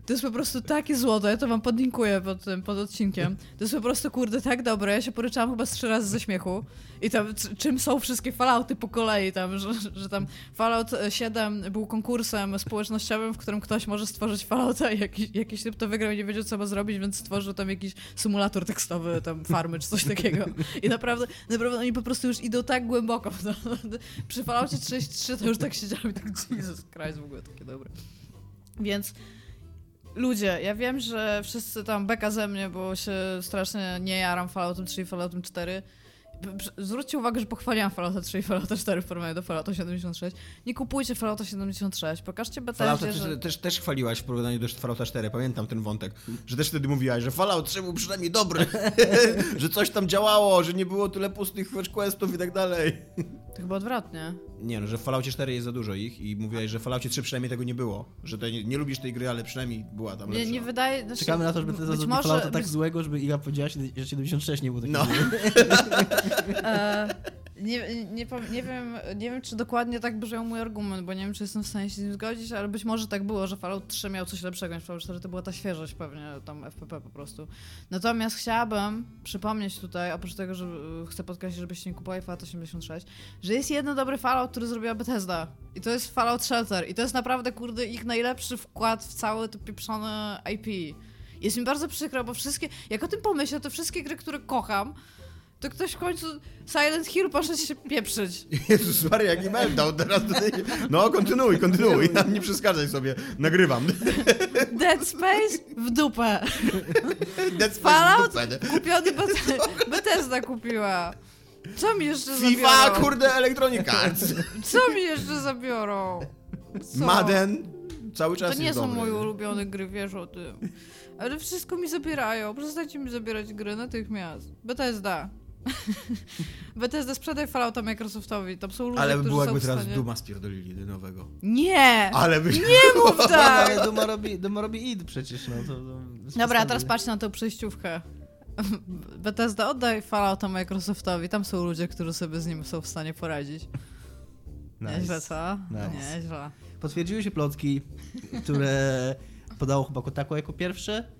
to jest po prostu takie złoto, ja to wam podlinkuję pod tym, pod odcinkiem. To jest po prostu, kurde, tak dobre, ja się poryczałam chyba z trzy razy ze śmiechu. I tam, czym są wszystkie Fallouty po kolei tam, że, że tam Fallout 7 był konkursem społecznościowym, w którym ktoś może stworzyć Fallouta i jakiś, jakiś typ to wygrał i nie wiedział, co ma zrobić, więc stworzył tam jakiś symulator tekstowy, tam farmy czy coś takiego. I naprawdę, naprawdę oni po prostu już idą tak głęboko. to. Przy Falloutie 33 to już tak siedziałem i tak Jesus Christ, w ogóle takie dobre. Więc ludzie, ja wiem, że wszyscy tam beka ze mnie, bo się strasznie nie jaram Falloutem 3 i Falloutem 4. Zwróćcie uwagę, że pochwaliłam Fallouta 3 i Fallouta 4 w porównaniu do Fallouta 76. Nie kupujcie Fallouta 76, pokażcie Fallouta Bethesdzie, też, że... też, też chwaliłaś w porównaniu do Fallouta 4, pamiętam ten wątek, że też wtedy mówiłaś, że Fallout 3 był przynajmniej dobry, że coś tam działało, że nie było tyle pustych questów i tak dalej. To chyba odwrotnie. Nie no, że w Falloutie 4 jest za dużo ich i mówiłaś, że w Falloutie 3 przynajmniej tego nie było, że to nie, nie lubisz tej gry, ale przynajmniej była tam Nie, lepsza. nie wydaje... Znaczy, Czekamy na to, żeby to być zrobił może, Fallouta tak być, złego, żeby Iga powiedziała, że 76 nie był taki No. e, nie, nie, nie, wiem, nie wiem, czy dokładnie tak brzmiał mój argument, bo nie wiem, czy jestem w stanie się z nim zgodzić, ale być może tak było, że Fallout 3 miał coś lepszego niż Fallout 4, to była ta świeżość pewnie, tam FPP po prostu. Natomiast chciałabym przypomnieć tutaj, oprócz tego, że e, chcę podkreślić, żebyście nie kupowali Fallout 86, że jest jeden dobry Fallout, który zrobiła Bethesda i to jest Fallout Shelter i to jest naprawdę, kurde, ich najlepszy wkład w całe to pieprzone IP. Jest mi bardzo przykro, bo wszystkie, jak o tym pomyślę, to wszystkie gry, które kocham, to ktoś w końcu Silent Hill poszedł się pieprzyć. Jezus Maria, jaki meltdown teraz tutaj. No, kontynuuj, kontynuuj, nie przeszkadzaj sobie, nagrywam. Dead Space w dupę. Dead Space Fallout? w dupę? Kupiony Beth- Bethesda kupiła. Co mi jeszcze FIFA, zabiorą? kurde, Electronic Arts. Co mi jeszcze zabiorą? Co? Madden, cały czas To nie są moje ulubione gry, wiesz o tym. Ale wszystko mi zabierają. Przestańcie mi zabierać gry natychmiast. Bethesda. Bethesda sprzedaj Fallouta Microsoftowi. Tam są ludzie, Ale by którzy było jakby teraz stanie... Duma spierdolili nowego. Nie! Ale by... Nie mów tak! Duma robi, Duma robi id przecież, no to... to Dobra, a teraz patrz na tę przejściówkę. Bethesda, oddaj Fallouta Microsoftowi. Tam są ludzie, którzy sobie z nim są w stanie poradzić. Nice. Nieźle, co? Nice. Nieźle. Potwierdziły się plotki, które podało chyba Kotaku jako pierwsze,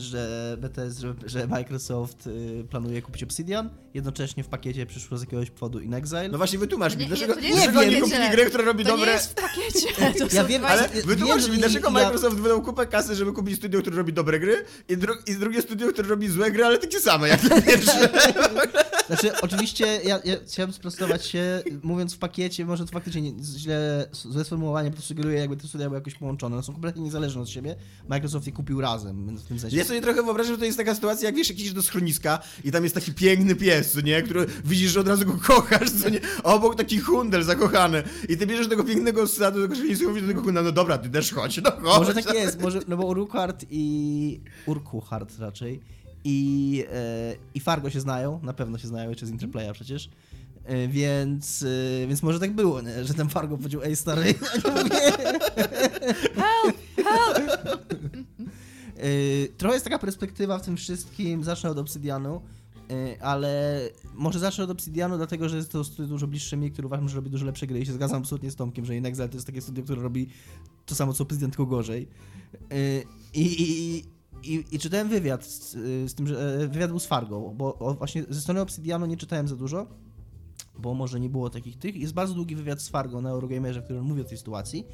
że BTS, że, że Microsoft y, planuje kupić Obsidian. Jednocześnie w pakiecie przyszło z jakiegoś powodu In Exile. No właśnie, wytłumacz To mi, nie- dlaczego, to nie dlaczego pakiecie. kupili grę, która robi To dobre... nie jest w pakiecie. To Ja wiem, Ale Wiem, wytłumacz że mi, nie- dlaczego ja- Microsoft wydał kupę kasy, żeby kupić studio, które robi dobre gry i, dru i drugie studio, które robi złe gry, ale takie same jak to pierwsze. Znaczy, oczywiście ja, ja chciałem sprostować się, mówiąc w pakiecie, może to faktycznie nie, źle, złe sformułowanie, bo to sugeruje, jakby te studia były jakoś połączone. One są kompletnie niezależne od siebie. Microsoft je kupił razem, w tym sensie. Ja sobie trochę wyobrażam, że to jest taka sytuacja, jak wiesz, jak idziesz do schroniska i tam jest taki piękny pies, co nie, który widzisz, że od razu go kochasz, co nie, obok taki hundel zakochany i ty bierzesz tego pięknego ssada do tego schroniska i mówisz do tego hundela, no dobra, ty też chodź, no chodź. Może tak jest, może, no bo Urquhart i Urquhart raczej i, e, i Fargo się znają, na pewno się znają jeszcze z Interplaya przecież. E, Więc, e, więc może tak było, nie? że ten Fargo powiedział, ej stary, nie mówię. E, Trochę jest taka perspektywa w tym wszystkim, zacznę od Obsydianu, ale może zacznę od Obsydianu, dlatego że jest to studio dużo bliższe mi, który uważam, że robi dużo lepsze gry i się zgadzam absolutnie z Tomkiem, że Inexile to jest takie studio, które robi to samo co Obsydian, tylko gorzej. I, i, i, i czytałem wywiad z, z tym, że e, wywiad był z Fargo, bo o, właśnie ze strony Obsydianu nie czytałem za dużo, bo może nie było takich tych. Jest bardzo długi wywiad z Fargo na Eurogamerze, w którym mówi o tej sytuacji.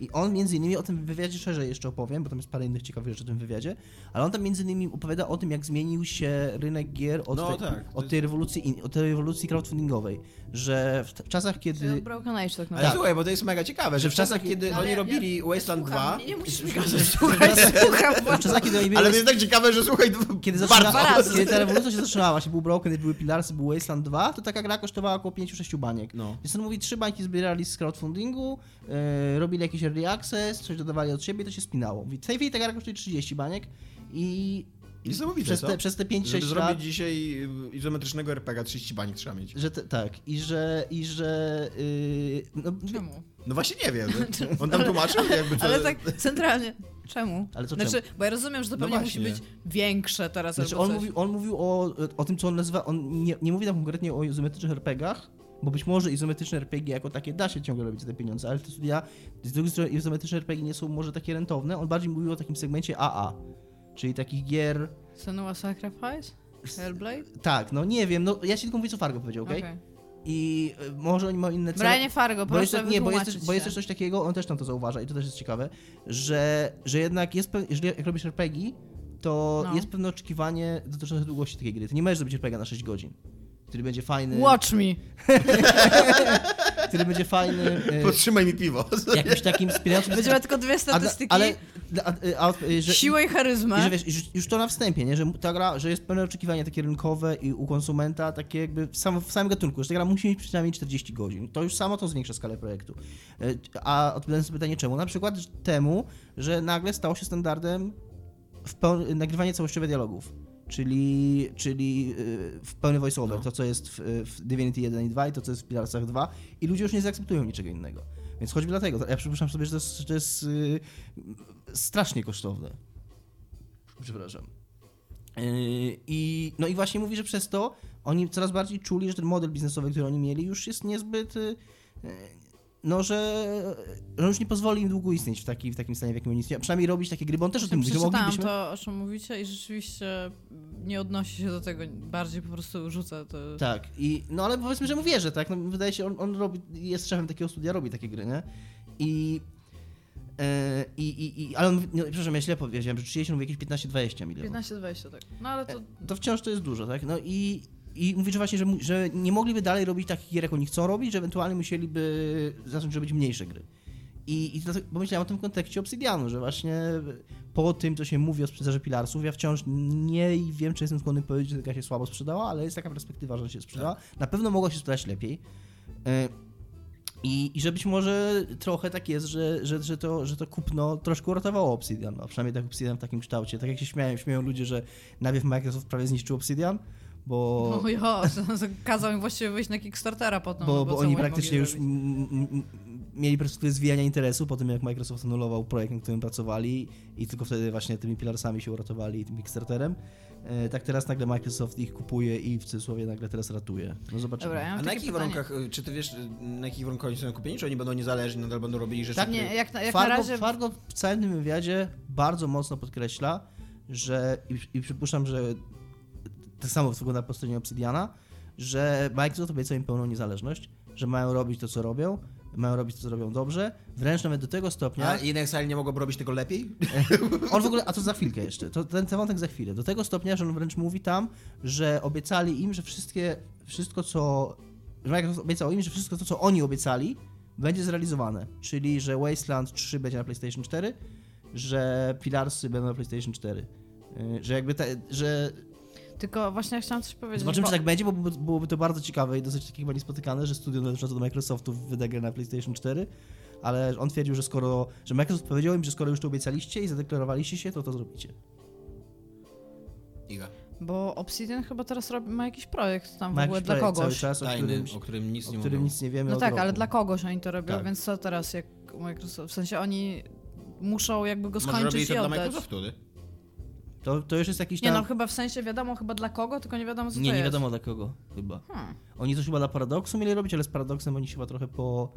I on między innymi o tym wywiadzie szerzej jeszcze opowiem, bo tam jest parę innych ciekawych rzeczy w tym wywiadzie, ale on tam między innymi opowiada o tym, jak zmienił się rynek gier od, No tej, tak, od, tej, rewolucji, od tej rewolucji crowdfundingowej, że w czasach, kiedy... Broken Age tak Ale naprawdę. słuchaj, bo to jest mega ciekawe, że w czasach, kiedy Ale oni ja- robili Wasteland 2, Nie, nie musisz słucham. W czasach, kiedy oni ale to jest tak ciekawe, że słuchaj, Kiedy, zaczyna, kiedy ta rewolucja się zaczynała, właśnie był Broken, był Pilarsy, był Wasteland 2, to taka gra kosztowała około 5-6 baniek. No. Więc on mówi, trzy bańki zbierali z crowdfundingu, e, robili jakiś early access, coś dodawali od siebie i to się spinało. W tej chwili ta gra kosztuje 30 baniek i Niesamowite, przez te, przez te 5-6 Żeby lat... zrobić dzisiaj y, izometrycznego RPG 30 banik trzeba mieć. Że te, tak, i że, i że yy, no, Czemu? No właśnie nie wiem. On tam tłumaczył jakby co... Ale tak centralnie. Czemu? Ale co znaczy, czemu? bo ja rozumiem, że to No pewnie musi być większe teraz Znaczy, albo on mówił, on mówił o, o tym, co on nazywa. On nie, nie mówi tam konkretnie o izometrycznych RPGach, bo być może izometryczne RPG jako takie da się ciągle robić za te pieniądze, ale te studia, z drugiej strony izometryczne RPG nie są może takie rentowne. On bardziej mówił o takim segmencie AA, czyli takich gier. Senua Sacrifice? Hellblade? Tak, no nie wiem, no ja ci tylko mówię, co Fargo powiedział, okej? Okej. I y, może oni mają inne cele. Brianie Fargo, Bo jest, nie, bo jest, też, bo jest też coś takiego, on też tam to zauważa i to też jest ciekawe, że, że jednak jest, jeżeli jak robisz RPG, to No. jest pewne oczekiwanie dotyczące długości takiej gry. Ty nie możesz zrobić RPG na 6 godzin, który będzie fajny, Watch me! który będzie fajny, e, Podtrzymaj mi piwo. jakimś takim wspierającym... Będzie miał tylko dwie statystyki. ale, a, a, a, że, Siłę i i charyzmę. że wiesz, już, już to na wstępie, nie? że ta gra, że jest pewne oczekiwanie takie rynkowe i u konsumenta, takie jakby w, sam, w samym gatunku, że ta gra musi mieć przynajmniej 40 godzin. To już samo to zwiększa skalę projektu. E, A odpowiadając na pytanie czemu? Na przykład temu, że nagle stało się standardem w peł- nagrywanie całościowe dialogów. Czyli, czyli y, w pełny voiceover, No. to co jest w, w Divinity 1 i 2 i to co jest w Pilarsach 2 i ludzie już nie zaakceptują niczego innego. Więc choćby dlatego, ja przypuszczam sobie, że to jest, że to jest y, strasznie kosztowne. Przepraszam. Yy, I, no i właśnie mówi, że przez to oni coraz bardziej czuli, że ten model biznesowy, który oni mieli, już jest niezbyt. No, że że już nie pozwoli im długo istnieć w, taki, w takim stanie, w jakim oni istnieją. Przynajmniej robić takie gry, bo on też o tym mówi, że moglibyśmy. to, o czym mówicie i rzeczywiście nie odnosi się do tego, bardziej po prostu rzuca to. Tak, i, no ale powiedzmy, że mu wierzę, tak? No, wydaje się, on, on robi, jest szefem takiego studia, robi takie gry, nie? I. e, I, i, i, ale on, no, przepraszam, ja źle powiedziałem, że 30 mówi jakieś 15-20 milionów. 15-20, tak. No ale to... to wciąż to jest dużo, tak? No i, i mówi, że właśnie, że, że nie mogliby dalej robić takich gier, jak oni chcą robić, że ewentualnie musieliby zacząć robić mniejsze gry. I, i dlatego pomyślałem o tym w kontekście Obsidianu, że właśnie po tym, co się mówi o sprzedaży Pilarsów, ja wciąż nie wiem, czy jestem skłonny powiedzieć, że gra się słabo sprzedała, ale jest taka perspektywa, że się sprzedała. Na pewno mogła się sprzedać lepiej. E, I, I że być może trochę tak jest, że, że, że, to, że to kupno troszkę uratowało Obsidian, no, przynajmniej tak Obsidian w takim kształcie. Tak jak się śmieją, śmieją ludzie, że najpierw Microsoft prawie zniszczył Obsidian, bo, O ja, kazał im właściwie wyjść na Kickstartera potem. bo, no bo co oni praktycznie już mieli perspektywę zwijania interesu po tym, jak Microsoft anulował projekt, nad którym pracowali i tylko wtedy właśnie tymi pilarsami się uratowali i tym Kickstarterem. E, tak teraz nagle Microsoft ich kupuje i w cudzysłowie nagle teraz ratuje. No zobaczymy. Dobra, ja A na jakich pytanie. warunkach, y, czy ty wiesz, y, na jakich warunkach oni są kupieni? Czy oni będą niezależni, nadal będą robili rzeczy, Tak, które... nie, jak na, jak na Fargo, razie... Fargo w całym tym wywiadzie bardzo mocno podkreśla, że i, i przypuszczam, że tak samo wygląda po stronie Obsidiana, że Microsoft obiecał im pełną niezależność, że mają robić to, co robią, mają robić to, co robią dobrze, wręcz nawet do tego stopnia... A jednak sali nie mogą robić tego lepiej? On w ogóle, a to za chwilkę jeszcze, to, ten, ten wątek za chwilę. Do tego stopnia, że on wręcz mówi tam, że obiecali im, że wszystkie, wszystko co, że Microsoft obiecał im, że wszystko to, co oni obiecali, będzie zrealizowane. Czyli, że Wasteland 3 będzie na PlayStation 4, że Pilarsy będą na PlayStation 4. Yy, Że jakby, te, że Tylko właśnie ja chciałam coś powiedzieć. zobaczymy, bo... czy tak będzie, bo byłoby, to bardzo ciekawe i dosyć takie chyba niespotykane, że studio należące do Microsoftu wyda grę na PlayStation 4, ale on twierdził, że skoro, że Microsoft powiedział im, że skoro już to obiecaliście i zadeklarowaliście się, to to zrobicie. Iga. Bo Obsidian chyba teraz robi, ma jakiś projekt tam w Ma ogóle jakiś dla kogoś. czas, o Tajny, którym, o którym nic o nie którym nic nie wiemy No tak, roku. ale dla kogoś oni to robią, Tak. więc co teraz jak Microsoft, w sensie oni muszą jakby go Może robili skończyć to i dla oddać. Microsoftu, nie? To, to już jest jakiś Nie tam... no, chyba w sensie wiadomo chyba dla kogo, tylko nie wiadomo co nie, to nie jest. wiadomo dla kogo, chyba. Hmm. Oni coś chyba dla Paradoksu mieli robić, ale z Paradoksem oni się chyba trochę po...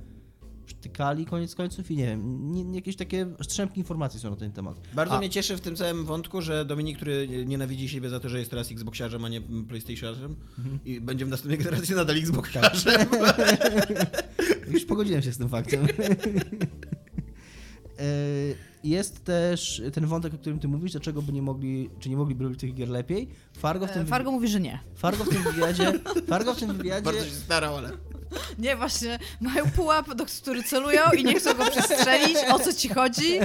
przytykali koniec końców i nie wiem, nie, nie, jakieś takie strzępki informacji są na ten temat. Bardzo A- mnie cieszy w tym całym wątku, że Dominik, który nienawidzi siebie za to, że jest teraz Xboxiarzem, a nie PlayStationem i będzie w następnej generacji nadal Xboxiarzem. Już pogodziłem się z tym faktem. E, Jest też ten wątek, o którym ty mówisz, dlaczego by nie mogli, czy nie mogliby robić tych gier lepiej. Fargo w tym, E, Fargo mówi, że nie. Fargo w tym wywiadzie, Fargo w tym wywiadzie, Bardzo się starał, ale... Nie, właśnie, mają pułap, do który celują i nie chcą go przestrzelić. O co ci chodzi?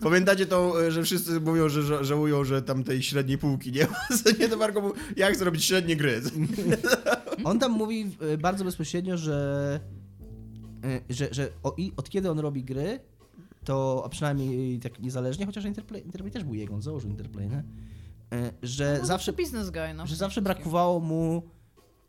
Pamiętacie e, że wszyscy mówią, że ża- żałują, że tam tej średniej półki nie ma? Nie, to Marko mówił, jak zrobić średnie gry? on tam mówi e, bardzo bezpośrednio, że, e, że, że o, od kiedy on robi gry, to, a przynajmniej tak niezależnie, chociaż Interplay, Interplay też był jego, on założył Interplay, nie? E, że No, zawsze biznes guy, no. że zawsze brakowało mu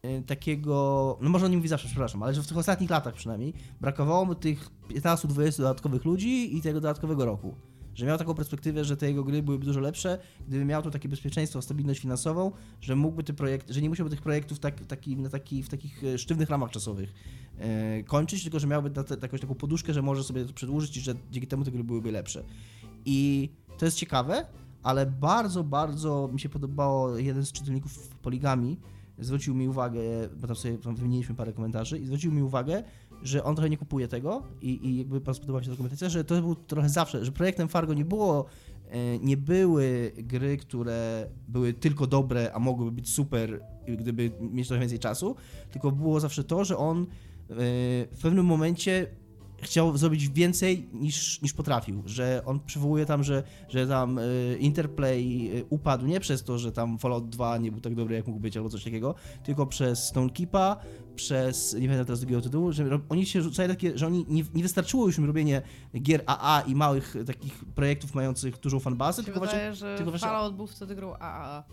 y, takiego, no może on nie mówi zawsze, przepraszam, ale że w tych ostatnich latach przynajmniej brakowało mu tych 15-20 dodatkowych ludzi i tego dodatkowego roku. Że miał taką perspektywę, że te jego gry byłyby dużo lepsze, gdyby miał tu takie bezpieczeństwo, stabilność finansową, że mógłby te projekty, że nie musiałby tych projektów tak, taki, na taki, w takich e, sztywnych ramach czasowych e, kończyć, tylko że miałby jakąś taką poduszkę, że może sobie to przedłużyć i że dzięki temu te gry byłyby lepsze. I to jest ciekawe, ale bardzo, bardzo mi się podobało jeden z czytelników Poligami, zwrócił mi uwagę, bo tam sobie tam wymieniliśmy parę komentarzy i zwrócił mi uwagę, że on trochę nie kupuje tego i, i jakby podobała mi się ta dokumentacja, że to był trochę zawsze, że projektem Fargo nie było, e, nie były gry, które były tylko dobre, a mogłyby być super, gdyby mieć trochę więcej czasu, tylko było zawsze to, że on e, w pewnym momencie chciał zrobić więcej niż, niż potrafił, że on przywołuje tam, że, że tam y, Interplay upadł nie przez to, że tam Fallout 2 nie był tak dobry jak mógł być albo coś takiego, tylko przez Stonekeepa, przez, nie pamiętam teraz drugiego tytułu, że oni się rzucali takie, że oni nie, nie wystarczyło już im robienie gier AA i małych takich projektów mających dużą fanbazę, tylko właśnie, wydaje, że tylko właśnie Fallout był wtedy grą AAA.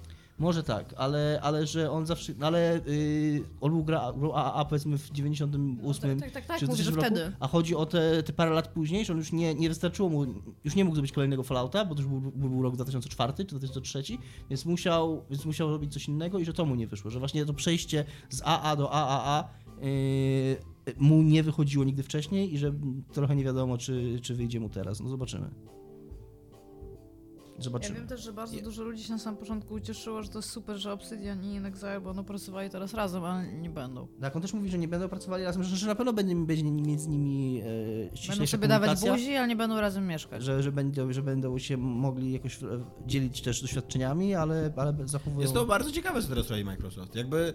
Może tak, ale, ale że on zawsze, no ale yy, on był gra, AAA powiedzmy w 98 tak, tak, tak, tak, czy mówię, że 2000 roku, wtedy. a chodzi o te, te parę lat później, że on już nie, nie wystarczyło mu, już nie mógł zrobić kolejnego Fallouta, bo to już był, był rok 2004 czy 2003, więc musiał, więc musiał robić coś innego i że to mu nie wyszło, że właśnie to przejście z AA do AAA yy, mu nie wychodziło nigdy wcześniej i że trochę nie wiadomo, czy, czy wyjdzie mu teraz. No zobaczymy. Ja Zobaczymy. wiem też, że bardzo dużo ludzi się na samym początku ucieszyło, że to jest super, że Obsidian i Inexile będą pracowali teraz razem, ale nie będą. Tak, on też mówi, że nie będą pracowali razem, że, że na pewno będzie, będzie między nimi e, Będą sobie dawać buzi, ale nie będą razem mieszkać. że, że, będą, że będą się mogli jakoś e, dzielić też doświadczeniami, ale, ale zachowują... Jest to bardzo ciekawe, co teraz robi Microsoft. Jakby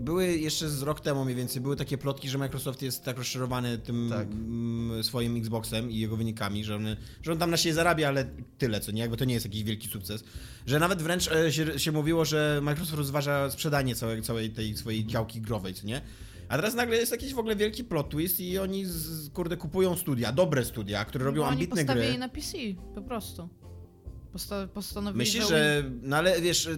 były jeszcze z rok temu mniej więcej, były takie plotki, że Microsoft jest tak rozczarowany tym Tak. m, swoim Xboxem i jego wynikami, że on, że on tam na siebie zarabia, ale tyle, co nie? Jakby to nie jest jakiś wielki sukces. Że nawet wręcz e, się, się mówiło, że Microsoft rozważa sprzedanie całej, całej tej swojej działki growej, co nie? A teraz nagle jest jakiś w ogóle wielki plot twist i oni, z, kurde, kupują studia, dobre studia, które robią Bo oni ambitne postawili gry. na PC, po prostu. Posta postanowili, Myślisz, że... że... No ale wiesz...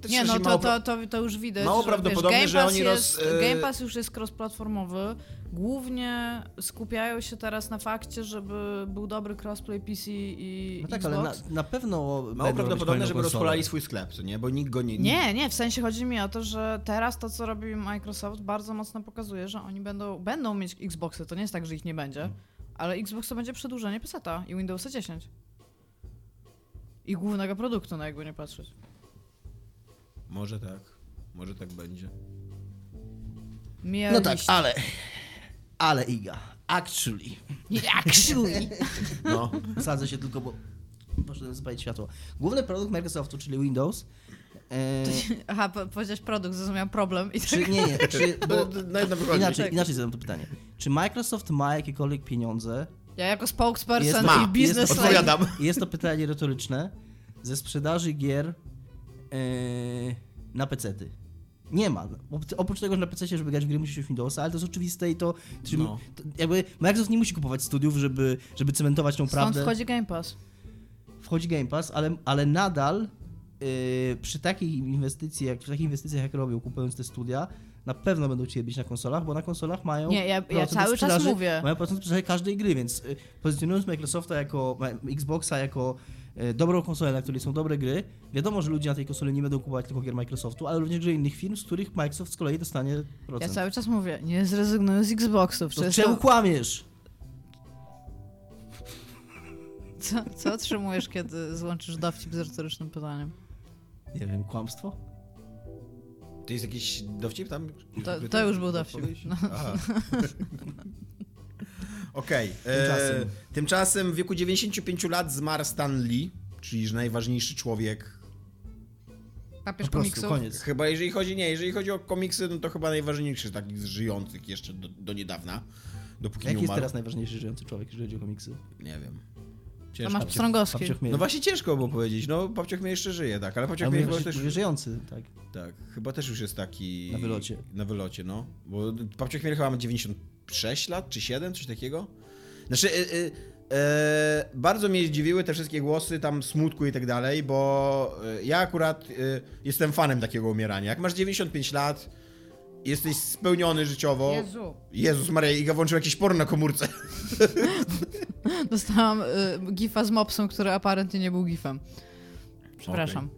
też Nie, no mało to, to, to, to już widać, mało że, prawdopodobne, wiesz, że Game Pass oni roz- jest, e- Game Pass już jest cross-platformowy. Głównie skupiają się teraz na fakcie, żeby był dobry crossplay PC i No tak, Xbox. ale na, na pewno Mało prawdopodobne, żeby konsolę. rozpolali swój sklep, co nie? Bo nikt go nie... Nie, nie, w sensie chodzi mi o to, że teraz to, co robi Microsoft, bardzo mocno pokazuje, że oni będą, będą mieć Xboxy. To nie jest tak, że ich nie będzie, ale Xbox to będzie przedłużenie PC-a i Windowsa 10. I głównego produktu, na jakby nie patrzeć. Może tak. Może tak będzie. Mija No tak, ale... Ale Iga, actually... Actually. No. Sadzę się tylko, bo poszedłem zapalić światło. Główny produkt Microsoftu, czyli Windows... E, Aha, po- powiedziałeś produkt, zrozumiałam problem. I czy, tak... nie, nie, czy, bo, No, inaczej, Tak. inaczej zadam to pytanie. Czy Microsoft ma jakiekolwiek pieniądze Ja jako spokesperson Jest- ma, i lady. Odpowiadam. Jest to pytanie retoryczne. Ze sprzedaży gier e, na pecety. Nie ma. Op- Oprócz tego, że na PC, żeby grać w gry, musisz mieć Windowsa, ale to jest oczywiste i to, No. to jakby Microsoft nie musi kupować studiów, żeby, żeby cementować tą Stąd prawdę. wchodzi Game Pass. Wchodzi Game Pass, ale, ale nadal yy, przy takich inwestycji, jak, przy takich inwestycjach, jak robią, kupując te studia, na pewno będą chcieli być na konsolach, bo na konsolach mają. Nie, ja- ja cały czas mówię. Mają procent sprzedaży każdej gry, więc y, pozycjonując Microsofta jako Xboxa jako y, dobrą konsolę, na której są dobre gry, wiadomo, że ludzie na tej konsoli nie będą kupować tylko gier Microsoftu, ale również gier innych firm, z których Microsoft z kolei dostanie Ja procent. cały czas mówię, nie zrezygnuję z Xboxów. To czemu to... kłamiesz? co, co otrzymujesz, kiedy złączysz dowcip z retorycznym pytaniem? Nie wiem, kłamstwo? To jest jakiś dowcip tam? To- to już był dowcip. No. Okej. Tymczasem. e, Tymczasem w wieku 95 lat zmarł Stan Lee, czyli najważniejszy człowiek. Papież Po prostu, komiksów. koniec. Chyba jeżeli chodzi, nie, jeżeli chodzi o komiksy, no to chyba najważniejszy z takich z żyjących jeszcze do, do niedawna. Dopóki Jaki nie jest teraz najważniejszy żyjący człowiek, jeżeli chodzi o komiksy? Nie wiem. A Ciężko. masz Pstrągowski. No właśnie ciężko było powiedzieć. No, Papcioch mnie jeszcze żyje, tak, ale mówię, mnie chyba też... żyjący, tak. Tak, chyba też już jest taki... Na wylocie. Na wylocie, no. Bo Papciok Chmiel chyba ma 96 lat, czy 7, coś takiego. Znaczy, y, y, e, bardzo mnie zdziwiły te wszystkie głosy tam smutku i tak dalej, bo y, ja akurat y, jestem fanem takiego umierania. Jak masz 95 lat jesteś spełniony życiowo. Jezu. Jezus Maria, Iga włączył jakieś porno na komórce. Dostałam y, gifa z mopsem, który apparentnie nie był gifem. Przepraszam.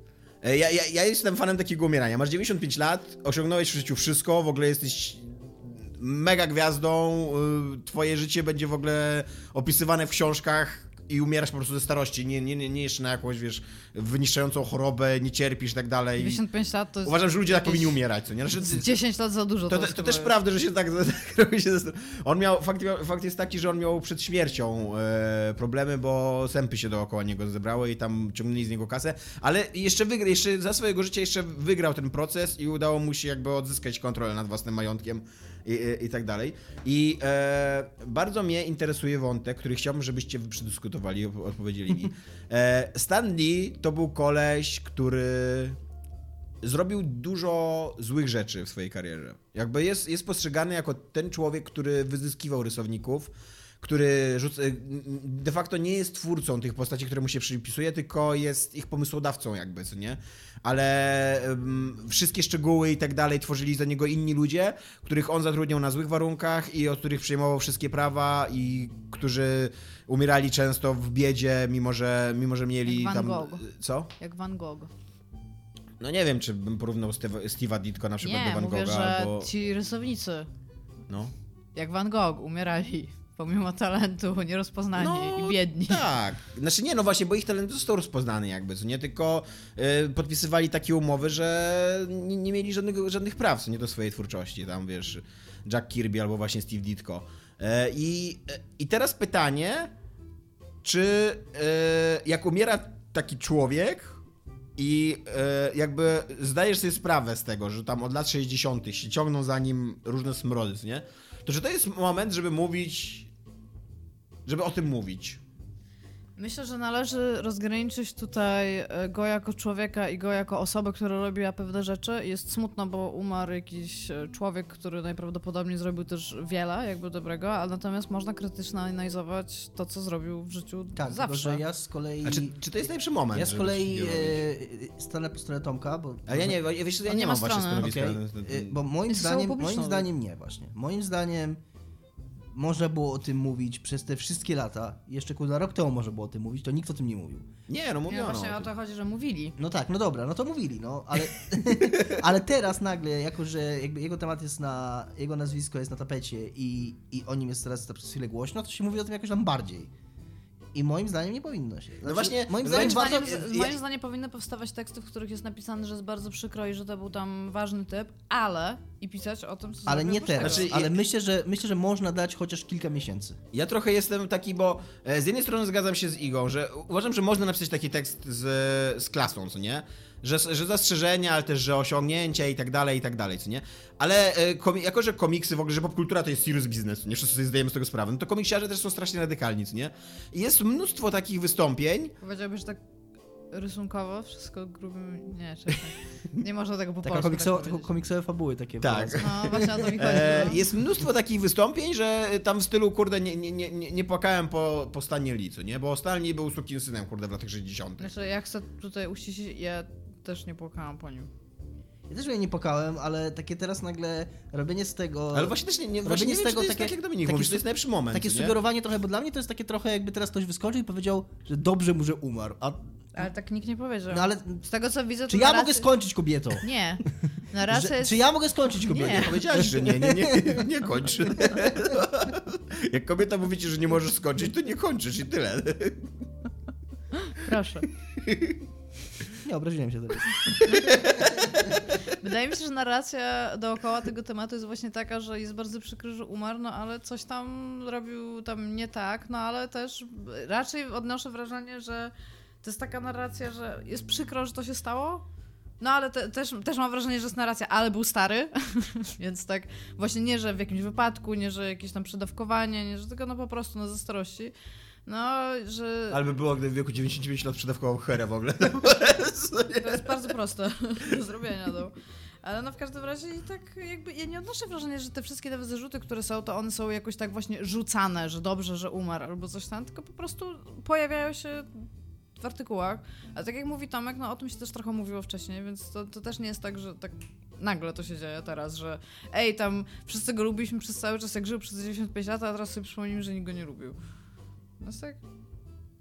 E, Ja, ja, ja jestem fanem takiego umierania. Masz 95 lat, osiągnąłeś w życiu wszystko, w ogóle jesteś mega gwiazdą, y, twoje życie będzie w ogóle opisywane w książkach i umierasz po prostu ze starości, nie, nie, nie, nie jeszcze na jakąś, wiesz, wyniszczającą chorobę, nie cierpisz i tak dalej. 95 lat to jest... Uważam, że ludzie tak powinni umierać, co nie? Znaczy, z 10 lat za dużo. to, to, to, też jest. prawda, że się tak, tak robi się On miał, fakt, fakt jest taki, że on miał przed śmiercią e, problemy, bo sępy się dookoła niego zebrały i tam ciągnęli z niego kasę, ale jeszcze, wygra, jeszcze za swojego życia jeszcze wygrał ten proces i udało mu się jakby odzyskać kontrolę nad własnym majątkiem i, i, tak dalej. I e, bardzo mnie interesuje wątek, który chciałbym, żebyście wy przedyskutowali i odpowiedzieli mi. E, Stan Lee to był koleś, który zrobił dużo złych rzeczy w swojej karierze. Jakby jest, jest postrzegany jako ten człowiek, który wyzyskiwał rysowników, który rzuca, de facto nie jest twórcą tych postaci, które mu się przypisuje, tylko jest ich pomysłodawcą jakby, co nie? Ale um, wszystkie szczegóły i tak dalej tworzyli za niego inni ludzie, których on zatrudniał na złych warunkach i od których przejmował wszystkie prawa i którzy umierali często w biedzie, mimo że, mimo że mieli Jak Van tam... Gogh. Co? Jak Van Gogh. No nie wiem, czy bym porównał Steve- Steve'a Ditko na przykład Nie, do Van mówię, Gogha, że albo... ci rysownicy, No. jak Van Gogh, umierali pomimo talentu, nierozpoznani No, i biedni. Tak. Znaczy nie, no właśnie, bo ich talent został rozpoznany jakby, co nie? Tylko y, podpisywali takie umowy, że nie, nie mieli żadnego, żadnych praw, co nie do swojej twórczości. Tam, wiesz, Jack Kirby albo właśnie Steve Ditko. E, I, e, I teraz pytanie, czy jak umiera taki człowiek i e, jakby zdajesz sobie sprawę z tego, że tam od lat 60. się ciągną za nim różne smrody, nie? To czy to jest moment, żeby mówić, żeby o tym mówić? Myślę, że należy rozgraniczyć tutaj e, go jako człowieka i go jako osobę, która robiła pewne rzeczy. Jest smutno, bo umarł jakiś e, człowiek, który najprawdopodobniej zrobił też wiele jakby dobrego, a natomiast można krytycznie analizować to, co zrobił w życiu Tak, zawsze. że ja z kolei... A czy, czy to jest najlepszy moment? Ja z kolei e, stanę po stronie Tomka, bo... Ale ja nie, wiesz, ja nie, nie mam ma właśnie strony. stanowiska. Okej, y, bo moim Jest zdaniem, moim zdaniem nie właśnie. Moim zdaniem można było o tym mówić przez te wszystkie lata. Jeszcze kurwa rok temu można było o tym mówić, to nikt o tym nie mówił. Nie, no Nie, mówiono. właśnie o to chodzi, że mówili. No tak, no dobra, no to mówili, no, ale, ale teraz nagle, jako że jakby jego temat jest na, jego nazwisko jest na tapecie i, i o nim jest teraz przez chwilę głośno, to się mówi o tym jakoś tam bardziej. I moim zdaniem nie powinno się. Znaczy, właśnie, moim zdaniem Moim warto... zdaniem, ja- moim zdaniem powinny powstawać teksty, w których jest napisane, że jest bardzo przykro i że to był tam ważny typ, ale i pisać o tym, co Ale nie teraz, Znaczy, ale ja- myślę, że myślę, że można dać chociaż kilka miesięcy. Ja trochę jestem taki, bo e, z jednej strony zgadzam się z Igą, że uważam, że można napisać taki tekst z, z klasą, co nie? Że, że zastrzeżenia, ale też, że osiągnięcia i tak dalej, i tak dalej, co nie? Ale e, komi- jako, że komiksy w ogóle, że popkultura to jest serious business, nie wszyscy sobie zdajemy z tego sprawę, no to komiksiarze też są strasznie radykalni, co nie? I jest mnóstwo takich wystąpień, Powiedziałbyś że tak rysunkowo, wszystko grubym... Nie, czekaj. Nie można tego po Taka komiksowa, tak powiedzieć. komiksowe fabuły takie. Tak. No, właśnie o to mi chodzi. E, no. jest mnóstwo takich wystąpień, że tam w stylu, kurde, nie, nie, nie, nie- płakałem po, po Stanie co nie? Bo Stan Lee był synem, kurde, w latach 60. Znaczy, ja chcę tutaj uściślić, ja też nie płakałam po nim. Ja też mnie nie pokałem, ale takie teraz nagle robienie z tego... Ale właśnie też nie, nie, Robienie właśnie nie z wiem, czy tego to jest takie- tak, jak Dominik takie mówi, to jest najlepszy moment, Takie nie? sugerowanie trochę, bo dla mnie to jest takie trochę jakby teraz ktoś wyskoczył i powiedział, że dobrze mu, że umarł. A, Ale tak nikt nie powiedział. no ale Z tego co widzę, to czy ja mogę skończyć kobieto? Nie. Narracja Że, jest... Czy ja mogę skończyć kobieto? Nie. Powiedziałeś, że nie, nie, nie, nie kończ. Jak kobieta mówi ci, że nie możesz skończyć, to nie kończysz i tyle. Proszę. Nie, obraziłem się teraz. Wydaje mi się, że narracja dookoła tego tematu jest właśnie taka, że jest bardzo przykry, że umarł, no ale coś tam robił tam nie tak, no ale też raczej odnoszę wrażenie, że to jest taka narracja, że jest przykro, że to się stało, no ale te, też, też mam wrażenie, że jest narracja, ale był stary, więc tak właśnie nie, że w jakimś wypadku, nie, że jakieś tam przedawkowanie, nie, że tylko no po prostu no ze starości. No, że Albo było, gdy w wieku 99 lat przedawkował herę w ogóle. To jest bardzo proste do zrobienia. No. Ale no w każdym razie i tak jakby ja nie odnoszę wrażenia, że te wszystkie te zarzuty, które są, to one są jakoś tak właśnie rzucane, że dobrze, że umarł albo coś tam, tylko po prostu pojawiają się w artykułach, ale tak jak mówi Tomek, no o tym się też trochę mówiło wcześniej, więc to, to też nie jest tak, że tak nagle to się dzieje teraz, że ej, tam wszyscy go lubiliśmy przez cały czas, jak żył przez 95 lat, a teraz sobie przypomnimy, że nikt go nie lubił. No jest tak...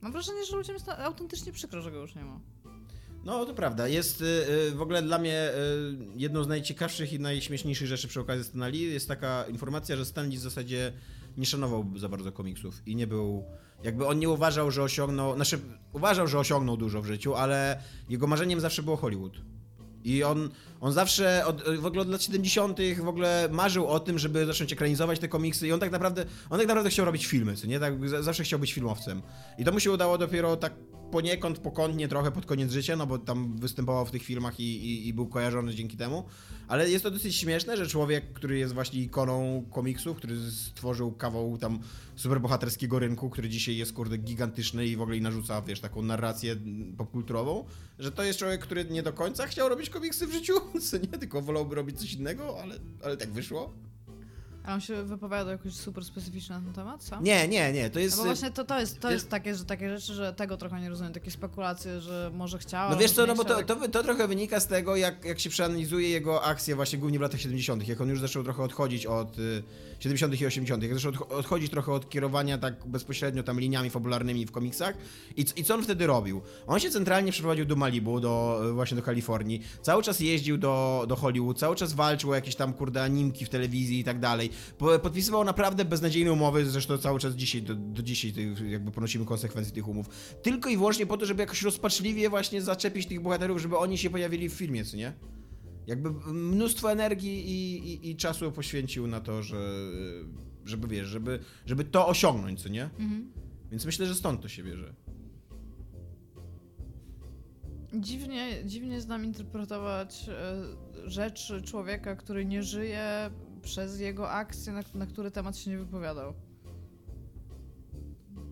Mam wrażenie, że ludziom jest autentycznie przykro, że go już nie ma. No, to prawda. Jest y, y, w ogóle dla mnie y, jedną z najciekawszych i najśmieszniejszych rzeczy przy okazji Stanley jest taka informacja, że Stanley w zasadzie nie szanował za bardzo komiksów i nie był... Jakby on nie uważał, że osiągnął... Znaczy, uważał, że osiągnął dużo w życiu, ale jego marzeniem zawsze było Hollywood. I on, on zawsze, od, w ogóle od lat 70. w ogóle marzył o tym, żeby zacząć ekranizować te komiksy i on tak naprawdę, on tak naprawdę chciał robić filmy, co nie? Tak, zawsze chciał być filmowcem. I to mu się udało dopiero tak poniekąd, pokątnie trochę pod koniec życia, no bo tam występował w tych filmach i, i, i był kojarzony dzięki temu. Ale jest to dosyć śmieszne, że człowiek, który jest właśnie ikoną komiksów, który stworzył kawał tam superbohaterskiego rynku, który dzisiaj jest kurde gigantyczny i w ogóle narzuca, wiesz, taką narrację popkulturową, że to jest człowiek, który nie do końca chciał robić komiksy w życiu, co nie, tylko wolałby robić coś innego, ale, ale tak wyszło. A on się wypowiadał jakoś super specyficznie na ten temat, co? Nie, nie, nie, to No jest... bo właśnie to, to, jest, to jest- takie, że takie rzeczy, że tego trochę nie rozumiem, takie spekulacje, że może chciała. No wiesz co, no bo to, to, to trochę wynika z tego, jak, jak się przeanalizuje jego akcje właśnie głównie w latach 70., jak on już zaczął trochę odchodzić od y, 70. i 80., jak zaczął odch- odchodzić trochę od kierowania tak bezpośrednio tam liniami fabularnymi w komiksach i, i co on wtedy robił? On się centralnie przeprowadził do Malibu, do, y, właśnie do Kalifornii, cały czas jeździł do, do Hollywood, cały czas walczył o jakieś tam kurde animki w telewizji i tak dalej. Po- Podpisywał naprawdę beznadziejne umowy, zresztą cały czas dzisiaj, do, do dzisiaj jakby ponosimy konsekwencje tych umów. Tylko i wyłącznie po to, żeby jakoś rozpaczliwie właśnie zaczepić tych bohaterów, żeby oni się pojawili w filmie, co nie? Jakby mnóstwo energii i, i, i czasu poświęcił na to, że, żeby wiesz, żeby, żeby to osiągnąć, co nie? Mhm. Więc myślę, że stąd to się bierze. Dziwnie, dziwnie znam interpretować e, rzeczy człowieka, który nie żyje przez jego akcje, na, na który temat się nie wypowiadał.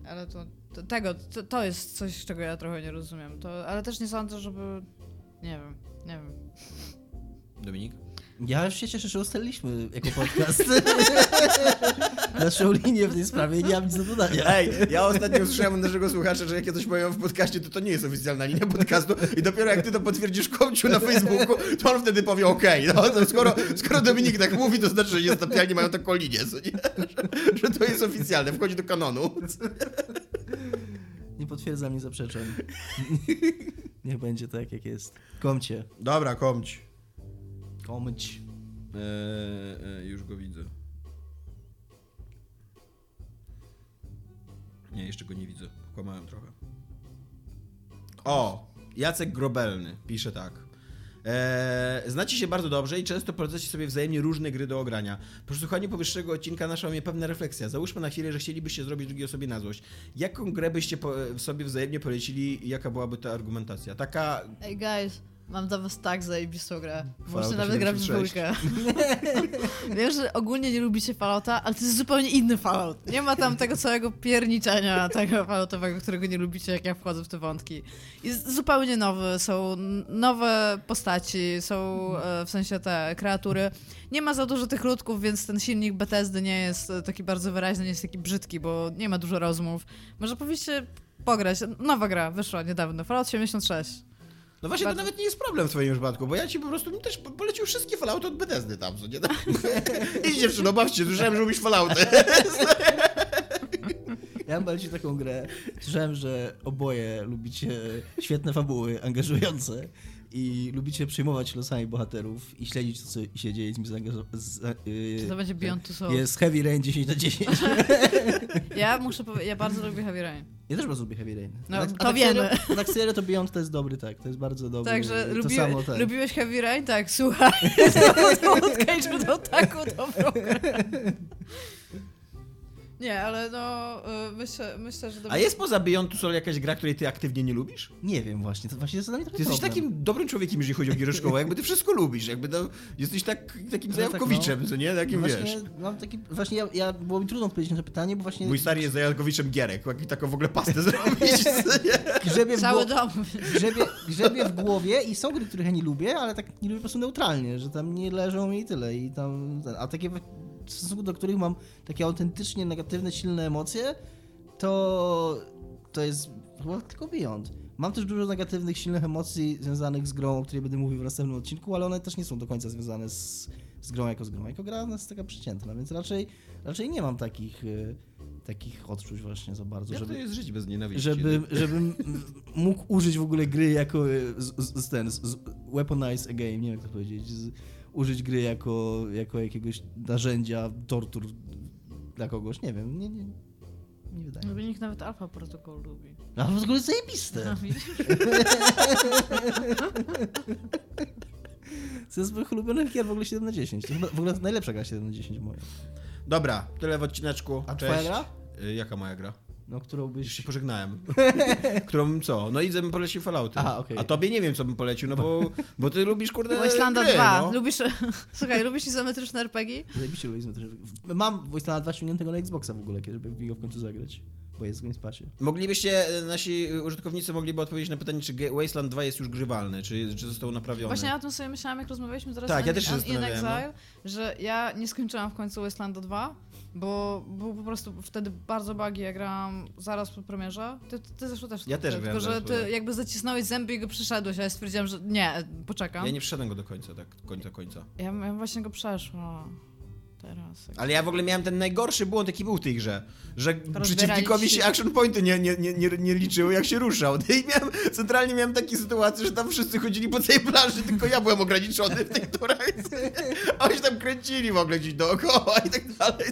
Ale to, to tego, to, to jest coś, czego ja trochę nie rozumiem. To, ale też nie sądzę, żeby. Nie wiem, nie wiem. Dominik? Ja się cieszę, że ustaliliśmy jako podcast naszą linię w tej sprawie. Nie mam nic do dodania. Ej, ja ostatnio usłyszałem od naszego słuchacza, że jak ja coś powiem w podcaście, to to nie jest oficjalna linia podcastu i dopiero jak ty to potwierdzisz końcu na Facebooku, to on wtedy powie okej, no to skoro, skoro Dominik tak mówi, to znaczy, że niestapialnie mają taką linię, nie? Że, że to jest oficjalne, wchodzi do kanonu. Nie potwierdzam, nie zaprzeczam. Niech będzie tak, jak jest. Komcie. Dobra, komć. Komć. Eee, już go widzę. Nie, jeszcze go nie widzę. Kłamałem trochę. O! Jacek Grobelny pisze tak. Eee, znacie się bardzo dobrze i często polecacie sobie wzajemnie różne gry do ogrania. Po przesłuchaniu powyższego odcinka naszła mnie pewna refleksja. Załóżmy na chwilę, że chcielibyście zrobić drugiej osobie na złość. Jaką grę byście po, sobie wzajemnie polecili i jaka byłaby ta argumentacja? Taka... Ej, guys, mam dla was tak zajebistą grę. Możecie nawet grać w 76. dwójkę. Wiem, że ogólnie nie lubicie Fallouta, ale to jest zupełnie inny Fallout. Nie ma tam tego całego pierniczenia tego Falloutowego, którego nie lubicie, jak ja wchodzę w te wątki. Jest zupełnie nowy, są nowe postaci, są e, w sensie te kreatury. Nie ma za dużo tych ludków, więc ten silnik Bethesdy nie jest e, taki bardzo wyraźny, nie jest taki brzydki, bo nie ma dużo rozmów. Może powinniście pograć. Nowa gra wyszła niedawno, Fallout 76. No właśnie, Bardzo- to nawet nie jest problem w twoim przypadku, bo ja ci po prostu mi też po- polecił wszystkie Fallouty od Bethesdy tam, co nie? Idź dziewczyno, bawcie, słyszałem, że lubisz Fallouty. Ja mam bardziej taką grę. Słyszałem, że oboje lubicie świetne fabuły, angażujące i lubicie przejmować losami bohaterów i śledzić, co się dzieje z zaangażowanym. Czy to będzie Beyond Two Souls? Jest Heavy Rain 10 na 10. Ja muszę powiedzieć, ja bardzo lubię Heavy Rain. Ja też bardzo lubię Heavy Rain. No, A to tak wiemy. Serio, tak serio to Beyond to jest dobry, tak. To jest bardzo dobry. Także to lubi, samo tak. lubiłeś Heavy Rain? Tak, słuchaj. Cage dał taką dobrą. Nie, ale no y, myślę, myślę że... A jest poza Beyond Two Soul jakaś gra, której ty aktywnie nie lubisz? Nie wiem właśnie, to właśnie jest dla mnie Ty taki jesteś problem. takim dobrym człowiekiem, jeżeli chodzi o gier szkoły, jakby ty wszystko lubisz, jakby to, jesteś tak, takim No zajawkowiczem, tak, co nie? Takim właśnie, wiesz. Mam taki, właśnie ja, ja, było mi trudno odpowiedzieć na to pytanie, bo właśnie Mój stary jest zajawkowiczem gierek, jak taką w ogóle pastę zrobić, grzebie w, Cały dom. grzebie, grzebie w głowie i są gry, których ja nie lubię, ale tak nie lubię po prostu neutralnie, że tam nie leżą mi i tyle. I tam, a takie w stosunku do których mam takie autentycznie negatywne, silne emocje, to to jest chyba tylko Beyond. Mam też dużo negatywnych, silnych emocji związanych z grą, o której będę mówił w następnym odcinku, ale one też nie są do końca związane z, z grą jako z grą. Jako gra jest taka przeciętna, więc raczej, raczej nie mam takich, e, takich odczuć właśnie za bardzo, Jak to żeby, jest żyć bez nienawiści? żeby, żebym mógł użyć w ogóle gry jako e, z, z, ten, z weaponize a game, nie wiem jak to powiedzieć, z, użyć gry jako, jako jakiegoś narzędzia tortur dla kogoś, nie wiem, nie, nie, nie wydaje mi się. nikt nawet Alpha Protocol lubi. A w ogóle zajebiste. No, widzisz? To jest z moich ulubionych gier w ogóle 7 na 10. To chyba w ogóle najlepsza gra 7 na 10 moja. Dobra, tyle w odcineczku. A Cześć. twoja gra? Y, Jaka moja gra? No, którą Już byś... się pożegnałem. Którą bym co? No i bym polecił Fallouty. Aha, okej. A tobie nie wiem, co bym polecił, no bo, bo ty lubisz, kurde, gry, 2. no. Lubisz... Słuchaj, lubisz izometryczne RPG? Zajebiście lubię Mam Voice 2 ściągniętego na Xboxa w ogóle, kiedy żeby w niego w końcu zagrać. Bo jest w Game Passie. Moglibyście, e, nasi użytkownicy mogliby odpowiedzieć na pytanie, czy Wasteland 2 jest już grzywalny, czy, czy został naprawiony. Właśnie ja o tym sobie myślałam, jak rozmawialiśmy teraz Tak, ja też się In zastanawiałem, no. Exile, że ja nie skończyłam w końcu Wastelanda 2, bo był po prostu wtedy bardzo bugi, ja grałam zaraz po premierze. Ty, ty zresztą też. Ja też Tylko, grałem że zaraz po ty jakby zacisnąłeś zęby i go przeszedłeś, a ja stwierdziłam, że nie, poczekam. Ja nie przeszedłem go do końca, tak, końca, końca. Ja, ja właśnie go przeszła. Teraz. jak- Ale ja w ogóle miałem ten najgorszy błąd, jaki był w tej grze, że przeciwnikowi ci- się action pointy nie, nie, nie, nie, liczyły, jak się ruszał. I miałem, centralnie miałem takie sytuacje, że tam wszyscy chodzili po całej planszy, tylko ja byłem ograniczony w turach. A oni się tam kręcili w ogóle gdzieś dookoła i tak dalej.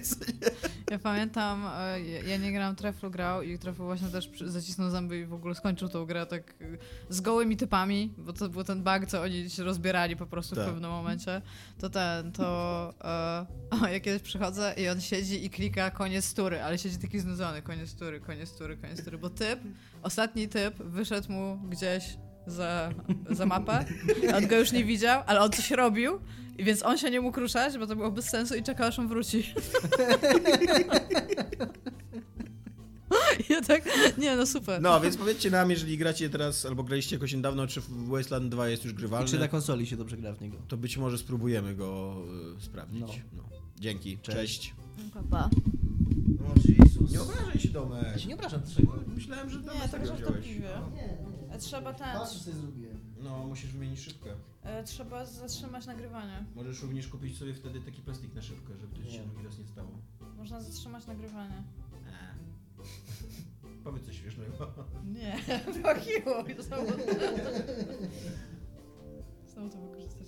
Ja pamiętam, e, ja nie grałam, Treflu grał i Treflu właśnie też zacisnął zęby i w ogóle skończył tą grę tak e, z gołymi typami, bo to był ten bug, co oni się rozbierali po prostu Tak. w pewnym momencie. To ten, to e, o, ja kiedyś przychodzę i on siedzi i klika koniec tury, ale siedzi taki znudzony, koniec tury, koniec tury, koniec tury, bo typ, ostatni typ wyszedł mu gdzieś za, za mapę, on go już nie widział, ale on coś robił, i więc on się nie mógł ruszać, bo to było bez sensu i czekał aż on wróci. Ja tak, nie no super. No, więc powiedzcie nam, jeżeli gracie teraz, albo graliście jakoś niedawno, czy Wasteland 2 jest już I grywalny, czy na konsoli się dobrze gra w niego? to być może spróbujemy go y, sprawdzić. No. Dzięki, Cześć. Pa, pa. O Jezus. Nie obrażaj się, Domek. Ja się nie obrażam dlaczego? Myślałem, że Nie, Domek tak tego wziąłeś. żartobliwie. Nie, E, Trzeba ten, Patrz, co zrobiłem. No, musisz wymienić szybkę. e, trzeba zatrzymać nagrywanie. Możesz również kupić sobie wtedy taki plastik na szybkę, żeby to się Nie. drugi raz nie stało. Można zatrzymać nagrywanie. Eee. Powiedz coś śmiesznego. Nie, pokiło. Znowu, znowu to wykorzystałem.